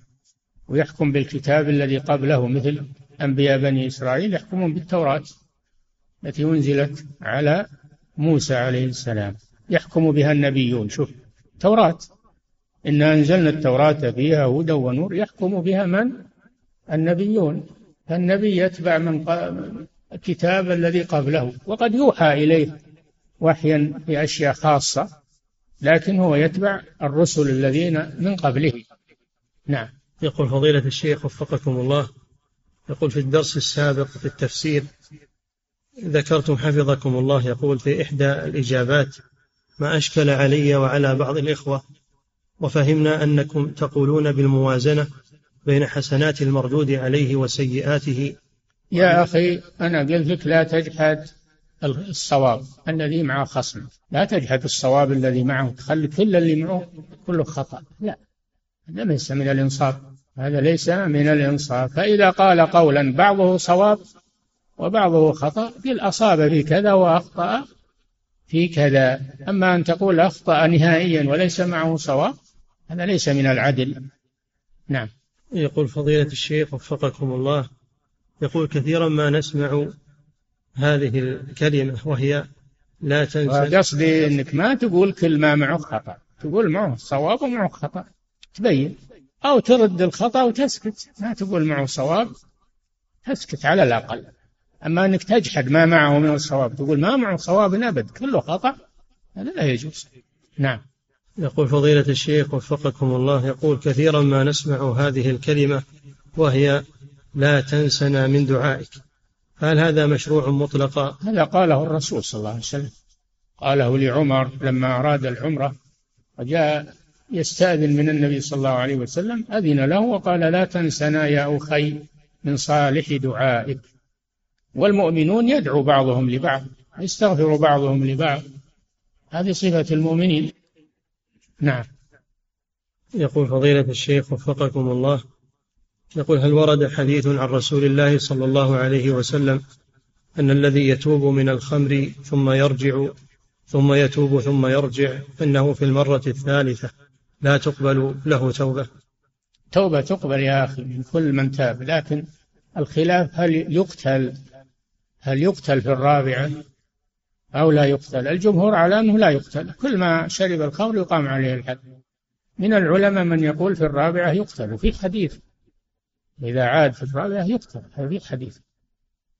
ويحكم بالكتاب الذي قبله مثل أنبياء بني إسرائيل يحكمون بالتوراة التي أنزلت على موسى عليه السلام. يحكم بها النبيون. شوف توراة إنا أنزلنا التوراة فيها هدى ونور يحكم بها من؟ النبيون. فالنبي يتبع من الكتاب الذي قبله وقد يوحى إليه وحيا في أشياء خاصة لكن هو يتبع الرسل الذين من قبله. نعم. يقول فضيلة الشيخ وفقكم الله يقول في الدرس السابق في التفسير ذكرتم حفظكم الله يقول في إحدى الإجابات ما أشكل علي وعلى بعض الإخوة وفهمنا أنكم تقولون بالموازنة بين حسنات المردود عليه وسيئاته. يا أخي أنا قلت لك لا تجحد الصواب الذي مع خصم. لا تجحد الصواب الذي معه تخلي كل اللي معه كله خطأ. لا هذا ليس من الإنصاف هذا ليس من الإنصاف. فإذا قال قولا بعضه صواب وبعضه خطأ قل أصاب في كذا وأخطأ في كذا. أما أن تقول أخطأ نهائيا وليس معه صواب هذا ليس من العدل. نعم. يقول فضيلة الشيخ وفقكم الله يقول كثيرا ما نسمع هذه الكلمة وهي لا تنسى. قصدي إنك ما تقول كل ما معه خطأ تقول معه صواب ومعه خطأ. تبين. أو ترد الخطأ وتسكت. ما تقول معه صواب تسكت على الأقل. أما أنك تجحد ما معه من الصواب تقول ما معه صواب أبد كله خطأ. هذا لا يجوز. نعم. يقول فضيلة الشيخ وفقكم الله يقول كثيرا ما نسمع هذه الكلمة وهي لا تنسنا من دعائك. هل هذا مشروع مطلقا هذا قاله الرسول صلى الله عليه وسلم. قاله لعمر لما أراد العمرة وجاء يستأذن من النبي صلى الله عليه وسلم أذن له وقال لا تنسنا يا أخي من صالح دعائك. والمؤمنون يدعو بعضهم لبعض يستغفر بعضهم لبعض. هذه صفة المؤمنين. نعم. يقول فضيلة الشيخ وفقكم الله. يقول هل ورد حديث عن رسول الله صلى الله عليه وسلم أن الذي يتوب من الخمر ثم يرجع ثم يتوب ثم يرجع فإنه في المرة الثالثة لا تقبل له توبة؟ توبة تقبل يا أخي من كل من تاب لكن الخلاف هل يقتل هل يقتل في الرابعة؟ أو لا يقتل. الجمهور على أنه لا يقتل. كل ما شرب الخمر يقام عليه الحد. من العلماء من يقول في الرابعة يقتل. وفي حديث. إذا عاد في الرابعة يقتل. في حديث.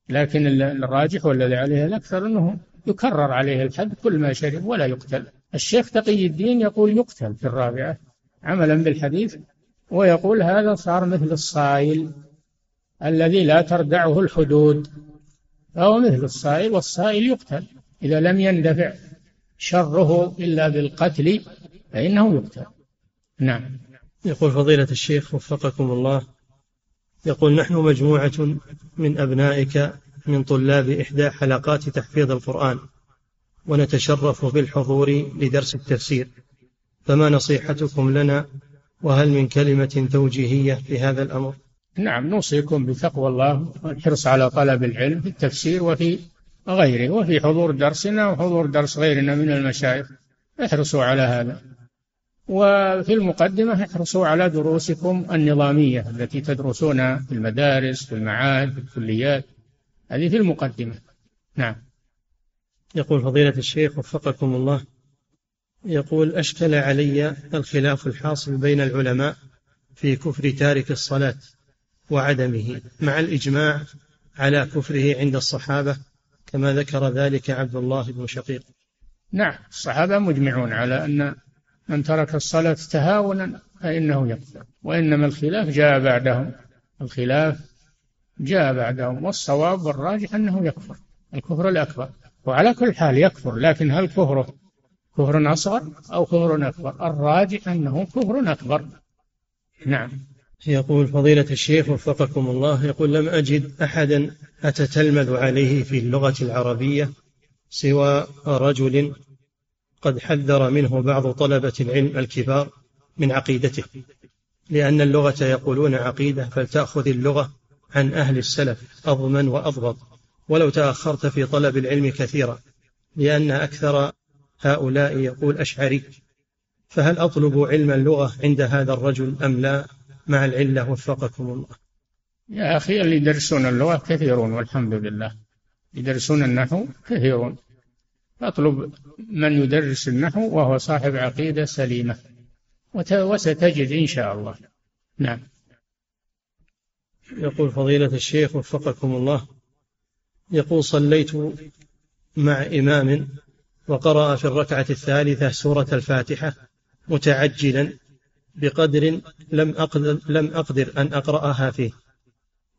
لكن الراجح والذي عليه الأكثر أنه يكرر عليه الحد كل ما شرب ولا يقتل. الشيخ تقي الدين يقول يقتل في الرابعة عملا بالحديث ويقول هذا صار مثل الصائل الذي لا تردعه الحدود. فهو مثل الصائل والصائل يقتل. إذا لم يندفع شره إلا بالقتل فإنه يقتل. نعم. يقول فضيلة الشيخ وفقكم الله يقول نحن مجموعة من أبنائك من طلاب إحدى حلقات تحفيظ القرآن ونتشرف بالحضور لدرس التفسير. فما نصيحتكم لنا؟ وهل من كلمة توجيهية في هذا الأمر؟ نعم نوصيكم بتقوى الله والحرص على طلب العلم في التفسير وفي غيره وفي حضور درسنا وحضور درس غيرنا من المشايخ. احرصوا على هذا. وفي المقدمة احرصوا على دروسكم النظامية التي تدرسونها في المدارس في المعاهد في الكليات. هذه في المقدمة. نعم. يقول فضيلة الشيخ وفقكم الله يقول أشكل علي الخلاف الحاصل بين العلماء في كفر تارك الصلاة وعدمه مع الإجماع على كفره عند الصحابة كما ذكر ذلك عبد الله بن شقيق. نعم الصحابة مجمعون على أن من ترك الصلاة تهاونا فإنه يكفر وإنما الخلاف جاء بعدهم. الخلاف جاء بعدهم والصواب والراجح أنه يكفر الكفر الأكبر. وعلى كل حال يكفر لكن هل كفره كفر أصغر أو كفر أكبر؟ الراجح أنه كفر أكبر. نعم. يقول فضيلة الشيخ وفقكم الله يقول لم أجد أحدا أتتلمذ عليه في اللغة العربية سوى رجل قد حذر منه بعض طلبة العلم الكبار من عقيدته لأن اللغة يقولون عقيدة فلتأخذ اللغة عن أهل السلف أضمن وأضبط. ولو تأخرت في طلب العلم كثيرا لأن أكثر هؤلاء يقول أشعري فهل أطلب علم اللغة عند هذا الرجل أم لا؟ مع العلة وفقكم الله. يا أخي اللي يدرسون اللغة كثيرون والحمد لله. يدرسون النحو كثيرون. فاطلب من يدرس النحو وهو صاحب عقيدة سليمة. وستجد إن شاء الله. نعم. يقول فضيلة الشيخ وفقكم الله. يقول صليت مع إمام وقرأ في الركعة الثالثة سورة الفاتحة متعجلا بقدر لم أقدر, لم أقدر أن أقرأها فيه.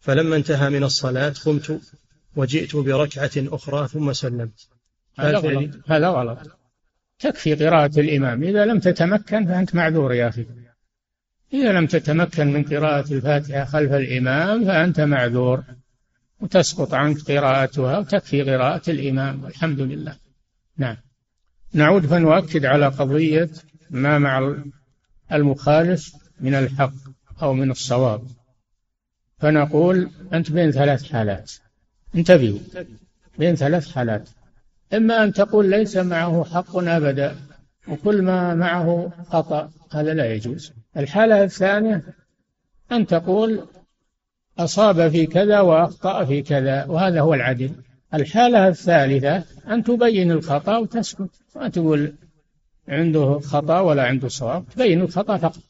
فلما انتهى من الصلاة قمت وجئت بركعة أخرى ثم سلمت. هذا غلط. هذا غلط. تكفي قراءة الإمام. إذا لم تتمكن فأنت معذور يا أخي. إذا لم تتمكن من قراءة الفاتحة خلف الإمام فأنت معذور. وتسقط عنك قراءتها وتكفي قراءة الإمام. والحمد لله. نعم. نعود فنؤكد على قضية ما مع المخالف من الحق أو من الصواب. فنقول أنت بين ثلاث حالات. انتبهوا بين ثلاث حالات. إما أن تقول ليس معه حق أبدا وكل ما معه خطأ هذا لا يجوز. الحالة الثانية أن تقول أصاب في كذا وأخطأ في كذا وهذا هو العدل. الحالة الثالثة أن تبين الخطأ وتسكت ما تقول عنده خطأ ولا عنده صواب تبين الخطأ فقط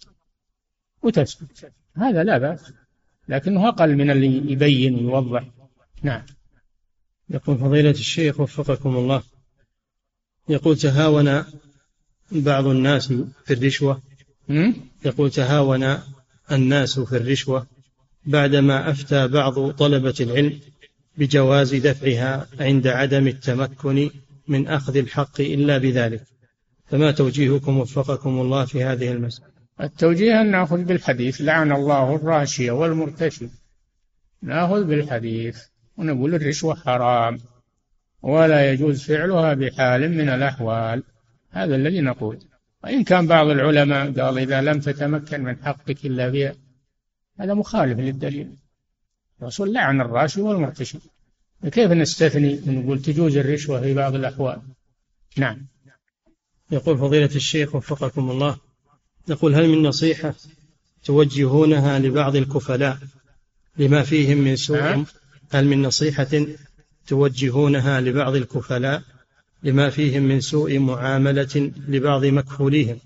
وتسكت. هذا لا بأس لكنه أقل من اللي يبين ويوضح. نعم. يقول فضيلة الشيخ وفقكم الله يقول تهاون بعض الناس في الرشوة. يقول تهاون الناس في الرشوة بعدما أفتى بعض طلبة العلم بجواز دفعها عند عدم التمكن من أخذ الحق إلا بذلك. فما توجيهكم وفقكم الله في هذه المسألة؟ التوجيه أن نأخذ بالحديث لعن الله الراشية والمرتشي. نأخذ بالحديث ونقول الرشوة حرام ولا يجوز فعلها بحال من الأحوال. هذا الذي نقول. وإن كان بعض العلماء قال إذا لم تتمكن من حقك إلا بها هذا مخالف للدليل. الرسول لعن الراشي والمرتشي. كيف نستثني ونقول تجوز الرشوة في بعض الأحوال؟ نعم. يقول فضيلة الشيخ وفقكم الله يقول هل من نصيحة توجهونها لبعض الكفلاء لما فيهم من سوء نعم. هل من نصيحة توجهونها لبعض الكفلاء لما فيهم من سوء معاملة لبعض مكفوليهم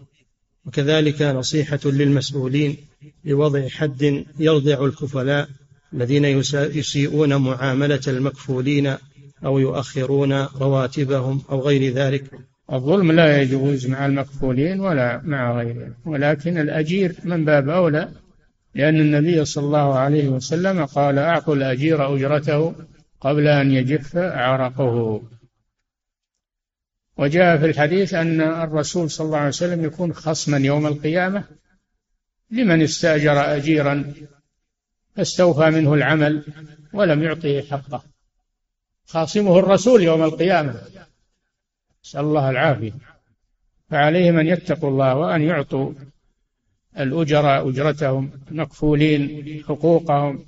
وكذلك نصيحة للمسؤولين لوضع حد يرضع الكفلاء الذين يسيئون معاملة المكفولين أو يؤخرون رواتبهم أو غير ذلك الظلم لا يجوز مع المكفولين ولا مع غيرهم ولكن الأجير من باب أولى لأن النبي صلى الله عليه وسلم قال أعطوا الأجير أجرته قبل أن يجف عرقه. وجاء في الحديث أن الرسول صلى الله عليه وسلم يكون خصما يوم القيامة لمن استأجر أجيرا فاستوفى منه العمل ولم يعطه حقه. خاصمه الرسول يوم القيامة. نسأل الله العافية. فعليهم أن يتقوا الله وأن يعطوا الأجراء أجرتهم مكفولين حقوقهم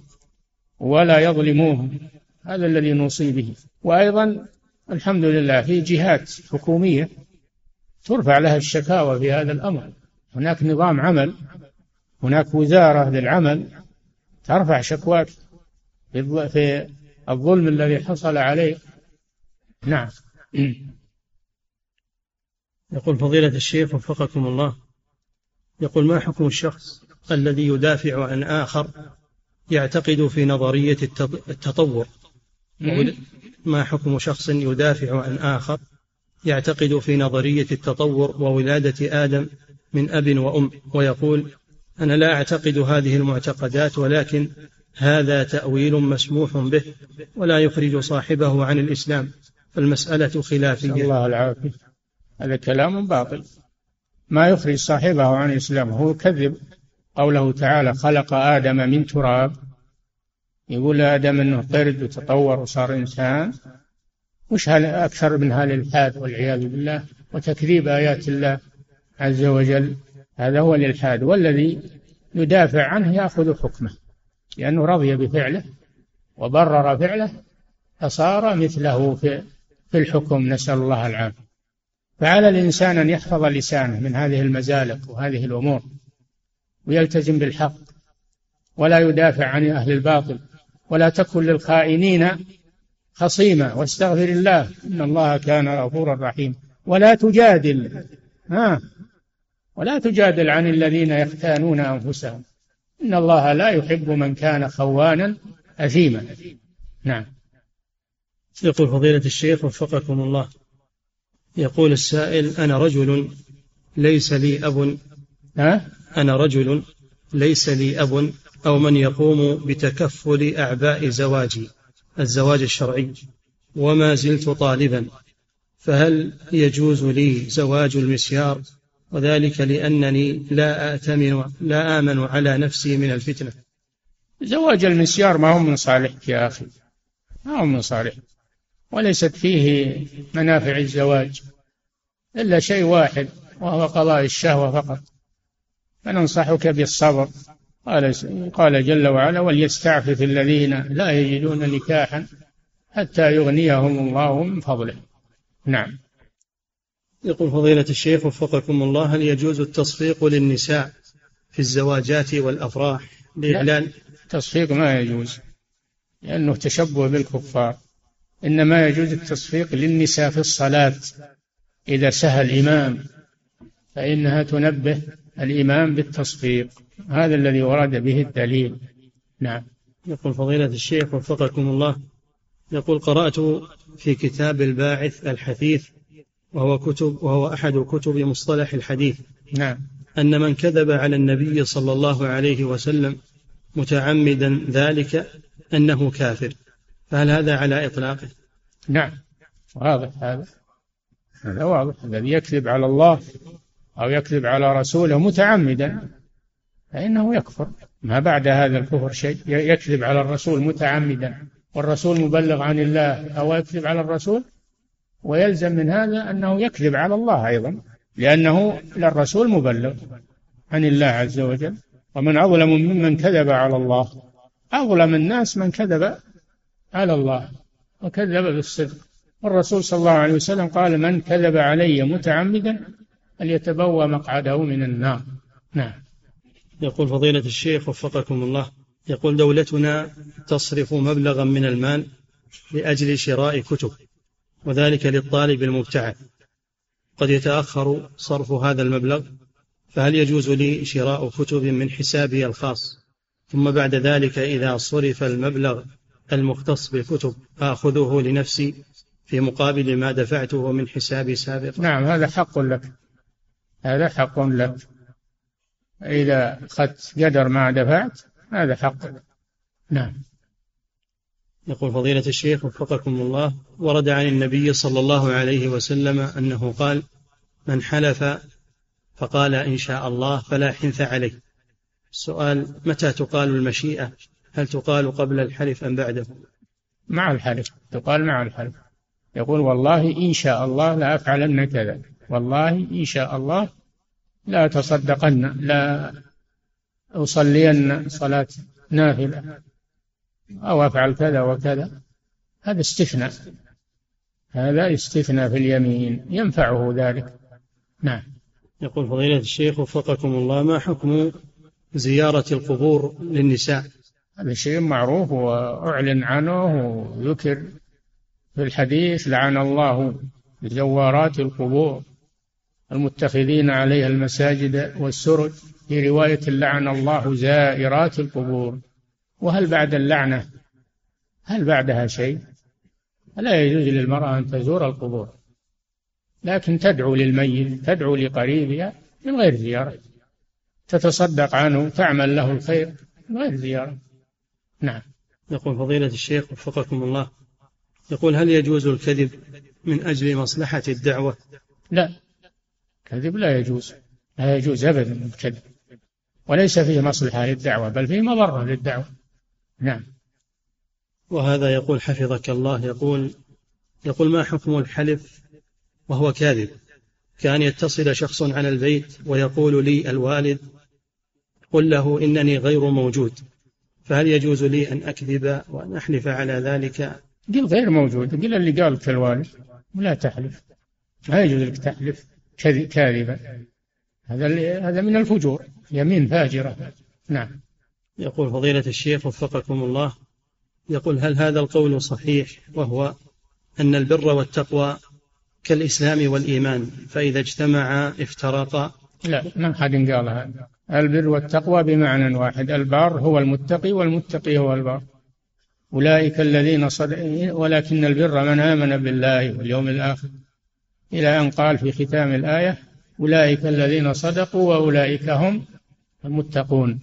ولا يظلموهم. هذا الذي نوصي به. وأيضا الحمد لله في جهات حكومية ترفع لها الشكاوى في هذا الأمر. هناك نظام عمل هناك وزارة للعمل ترفع شكواك في الظلم الذي حصل عليه. نعم. (clears throat) يقول فضيلة الشيخ وفقكم الله. يقول ما حكم الشخص الذي يدافع عن آخر يعتقد في نظرية التطور؟ ما حكم شخص يدافع عن آخر يعتقد في نظرية التطور وولادة آدم من أب وأم ويقول أنا لا أعتقد هذه المعتقدات ولكن هذا تأويل مسموح به ولا يخرج صاحبه عن الإسلام فالمسألة خلافية. الله العافية. هذا كلام باطل. ما يخرج صاحبه عن الإسلام هو كذب قوله تعالى خلق آدم من تراب. يقول آدم أنه قرد وتطور وصار إنسان. وش أكثر من هذا الإلحاد والعياذ بالله؟ وتكذيب آيات الله عز وجل. هذا هو الإلحاد. والذي يدافع عنه يأخذ حكمه. لأنه رضي بفعله وبرر فعله. فصار مثله في الحكم. نسأل الله العافية. فعلى الإنسان أن يحفظ لسانه من هذه المزالق وهذه الأمور ويلتزم بالحق ولا يدافع عن أهل الباطل ولا تكن للخائنين خصيما. واستغفر الله إن الله كان غفورا رحيما ولا تجادل ها ولا تجادل عن الذين يختانون أنفسهم. إن الله لا يحب من كان خوانا أثيما. نعم. يقول فضيلة الشيخ وفقكم الله. يقول السائل أنا رجل ليس لي أب. ها؟ أنا رجل ليس لي أب أو من يقوم بتكفل أعباء زواجي الزواج الشرعي وما زلت طالبا. فهل يجوز لي زواج المسيار؟ وذلك لأنني لا آتمن لا آمن على نفسي من الفتنة. زواج المسيار ما هو من صالحك يا أخي. ما هو من صالحك. وليست فيه منافع الزواج إلا شيء واحد وهو قضاء الشهوة فقط. فننصحك بالصبر. قال قال جل وعلا وليستعفف الذين لا يجدون نكاحا حتى يغنيهم الله من فضله. نعم. يقول فضيلة الشيخ وفقكم الله هل يجوز التصفيق للنساء في الزواجات والأفراح لإعلان التصفيق ما يجوز لأنه تشبه بالكفار. إنما يجوز التصفيق للنساء في الصلاة. إذا سهى الإمام فإنها تنبه الإمام بالتصفيق. هذا الذي ورد به الدليل. نعم. يقول فضيلة الشيخ وفقكم الله يقول قرأت في كتاب الباعث الحثيث وهو كتب وهو أحد كتب مصطلح الحديث. نعم. أن من كذب على النبي صلى الله عليه وسلم متعمدا ذلك أنه كافر. فهل هذا على إطلاقه؟ نعم. واضح هذا. هذا واضح. الذي يكذب على الله أو يكذب على رسوله متعمدا فإنه يكفر. ما بعد هذا الكفر شيء. يكذب على الرسول متعمدا. والرسول مبلغ عن الله أو يكذب على الرسول؟ ويلزم من هذا أنه يكذب على الله أيضا لأنه للرسول مبلغ عن الله عز وجل. ومن أظلم ممن كذب على الله أظلم الناس من كذب على الله وكذب بالصدق. والرسول صلى الله عليه وسلم قال من كذب علي متعمدا فليتبوى مقعده من النار. نعم. يقول فضيلة الشيخ وفقكم الله يقول دولتنا تصرف مبلغا من المال لأجل شراء كتب وذلك للطالب المبتعث. قد يتأخر صرف هذا المبلغ فهل يجوز لي شراء كتب من حسابي الخاص؟ ثم بعد ذلك إذا صرف المبلغ المختص بالكتب آخذه لنفسي في مقابل ما دفعته من حسابي سابقا نعم هذا حق لك. هذا حق لك. إذا أخذت قدر ما دفعت هذا حق لك. نعم. يقول فضيلة الشيخ وفقكم الله ورد عن النبي صلى الله عليه وسلم أنه قال من حلف فقال إن شاء الله فلا حنث عليه. السؤال متى تقال المشيئة؟ هل تقال قبل الحلف أم بعده؟ مع الحلف تقال مع الحلف. يقول والله إن شاء الله لا أفعلن كذا. والله إن شاء الله لا أتصدقن لا أصلين صلاة نافلة. أو أفعل كذا وكذا. هذا استثناء. هذا استثناء في اليمين. ينفعه ذلك. نعم. يقول فضيلة الشيخ وفقكم الله ما حكم زيارة القبور للنساء؟ هذا شيء معروف وأعلن عنه وذكر في الحديث لعن الله زوارات القبور المتخذين عليها المساجد والسرج في رواية لعن الله زائرات القبور. وهل بعد اللعنة؟ هل بعدها شيء؟ لا يجوز للمرأة أن تزور القبور. لكن تدعو للميت تدعو لقريبها من غير زيارة. تتصدق عنه تعمل له الخير من غير زيارة. نعم. يقول فضيلة الشيخ وفقكم الله. يقول هل يجوز الكذب من أجل مصلحة الدعوة؟ لا. كذب لا يجوز. لا يجوز أبدا الكذب. وليس فيه مصلحة للدعوة بل فيه مضرة للدعوة. نعم. وهذا يقول حفظك الله يقول يقول ما حكم الحلف وهو كاذب؟ كأن يتصل شخص على البيت ويقول لي الوالد قل له إنني غير موجود. فهل يجوز لي أن أكذب وأن أحلف على ذلك؟ قل غير موجود. قل اللي قال الوالد ولا تحلف. لا يجوز لك تحلف كاذبا. هذا هذا من الفجور. يمين فاجرة. نعم. يقول فضيلة الشيخ وفقكم الله يقول هل هذا القول صحيح؟ وهو أن البر والتقوى كالإسلام والإيمان فإذا اجتمعا افترقا. لا ما حد قال هذا البر والتقوى بمعنى واحد. البار هو المتقي والمتقي هو البار. أولئك الذين صدقوا ولكن البر من آمن بالله واليوم الآخر. إلى أن قال في ختام الآية أولئك الذين صدقوا وأولئك هم المتقون.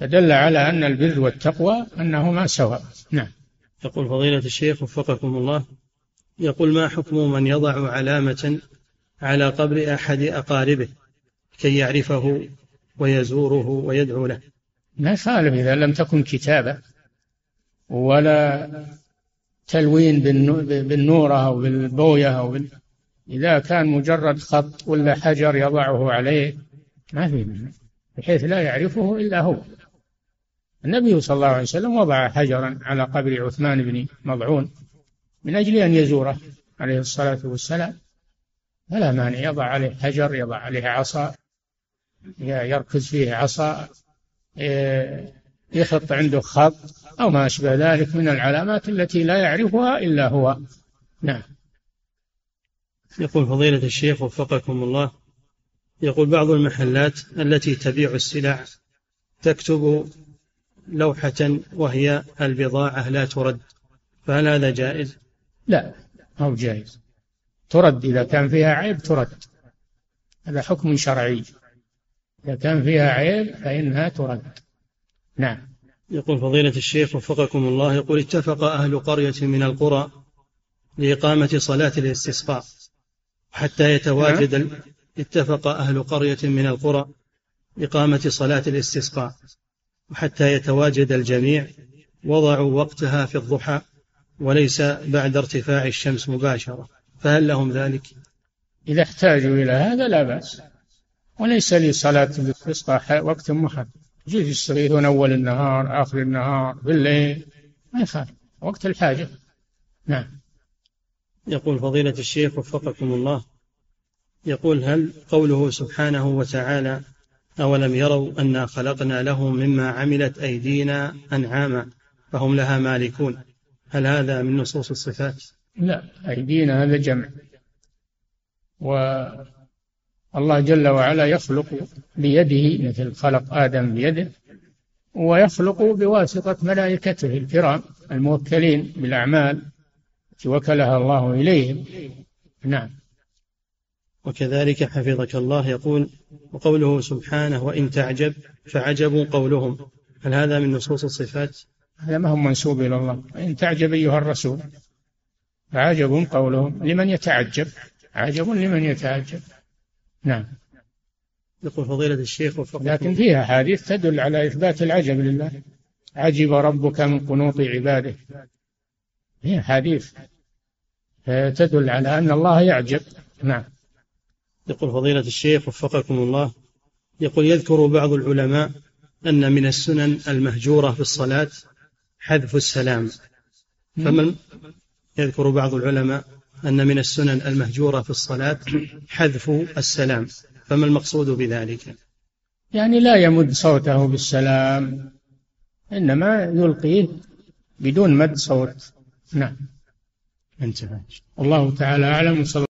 فدل على أن البر والتقوى أنهما سواء. نعم. يقول فضيلة الشيخ وفقكم الله يقول ما حكم من يضع علامة على قبر أحد أقاربه كي يعرفه ويزوره ويدعو له. ما يخالف إذا لم تكن كتابة ولا تلوين بالنورة أو بالبوية أو بال... إذا كان مجرد خط ولا حجر يضعه عليه ما في بحيث لا يعرفه إلا هو. النبي صلى الله عليه وسلم وضع حجرا على قبر عثمان بن مضعون من أجل أن يزوره عليه الصلاة والسلام. فلا مانع يضع عليه حجر يضع عليه عصا. يركز فيه عصا يخط عنده خط أو ما أشبه ذلك من العلامات التي لا يعرفها إلا هو. نعم. يقول فضيلة الشيخ وفقكم الله يقول بعض المحلات التي تبيع السلع تكتب لوحة وهي البضاعة لا ترد فهل هذا جائز؟ لا هو جائز. ترد إذا كان فيها عيب ترد. هذا حكم شرعي. إذا كان فيها عيب فإنها ترد نعم يقول فضيلة الشيخ وفقكم الله يقول اتفق أهل قرية من القرى لإقامة صلاة الاستسقاء حتى يتواجد نعم. اتفق أهل قرية من القرى إقامة صلاة الاستسقاء وحتى يتواجد الجميع وضعوا وقتها في الضحى وليس بعد ارتفاع الشمس مباشرة فهل لهم ذلك؟ إذا احتاجوا إلى هذا لا بأس وليس لصلاة الاستسقاء وقت محدد يجوز يستغيثون أول النهار آخر النهار بالليل ما يخالف. وقت الحاجة. نعم. يقول فضيلة الشيخ وفقكم الله. يقول هل قوله سبحانه وتعالى أولم يروا أنا خلقنا لهم مما عملت أيدينا أنعاما فهم لها مالكون؟ هل هذا من نصوص الصفات؟ لا أيدينا هذا جمع. الله جل وعلا يخلق بيده مثل خلق آدم بيده ويخلق بواسطة ملائكته الكرام الموكلين بالأعمال التي وكلها الله إليهم. نعم. وكذلك حفظك الله يقول وقوله سبحانه وإن تعجب فعجب قولهم. هل هذا من نصوص الصفات؟ هذا ما هو منسوب إلى الله. إن تعجب أيها الرسول فعجب قولهم لمن يتعجب عجب لمن يتعجب. نعم. يقول فضيلة الشيخ وفقكم. لكن فيها حديث تدل على إثبات العجب لله. عجب ربك من قنوط عباده. هي حديث تدل على أن الله يعجب. نعم. يقول فضيلة الشيخ وفقكم الله. يقول يذكر بعض العلماء أن من السنن المهجورة في الصلاة حذف السلام. فمن يذكر بعض العلماء؟ أن من السنن المهجورة في الصلاة حذف السلام. فما المقصود بذلك؟ يعني لا يمد صوته بالسلام إنما يلقيه بدون مد صوت. نعم. انتهى. الله تعالى أعلم وصلى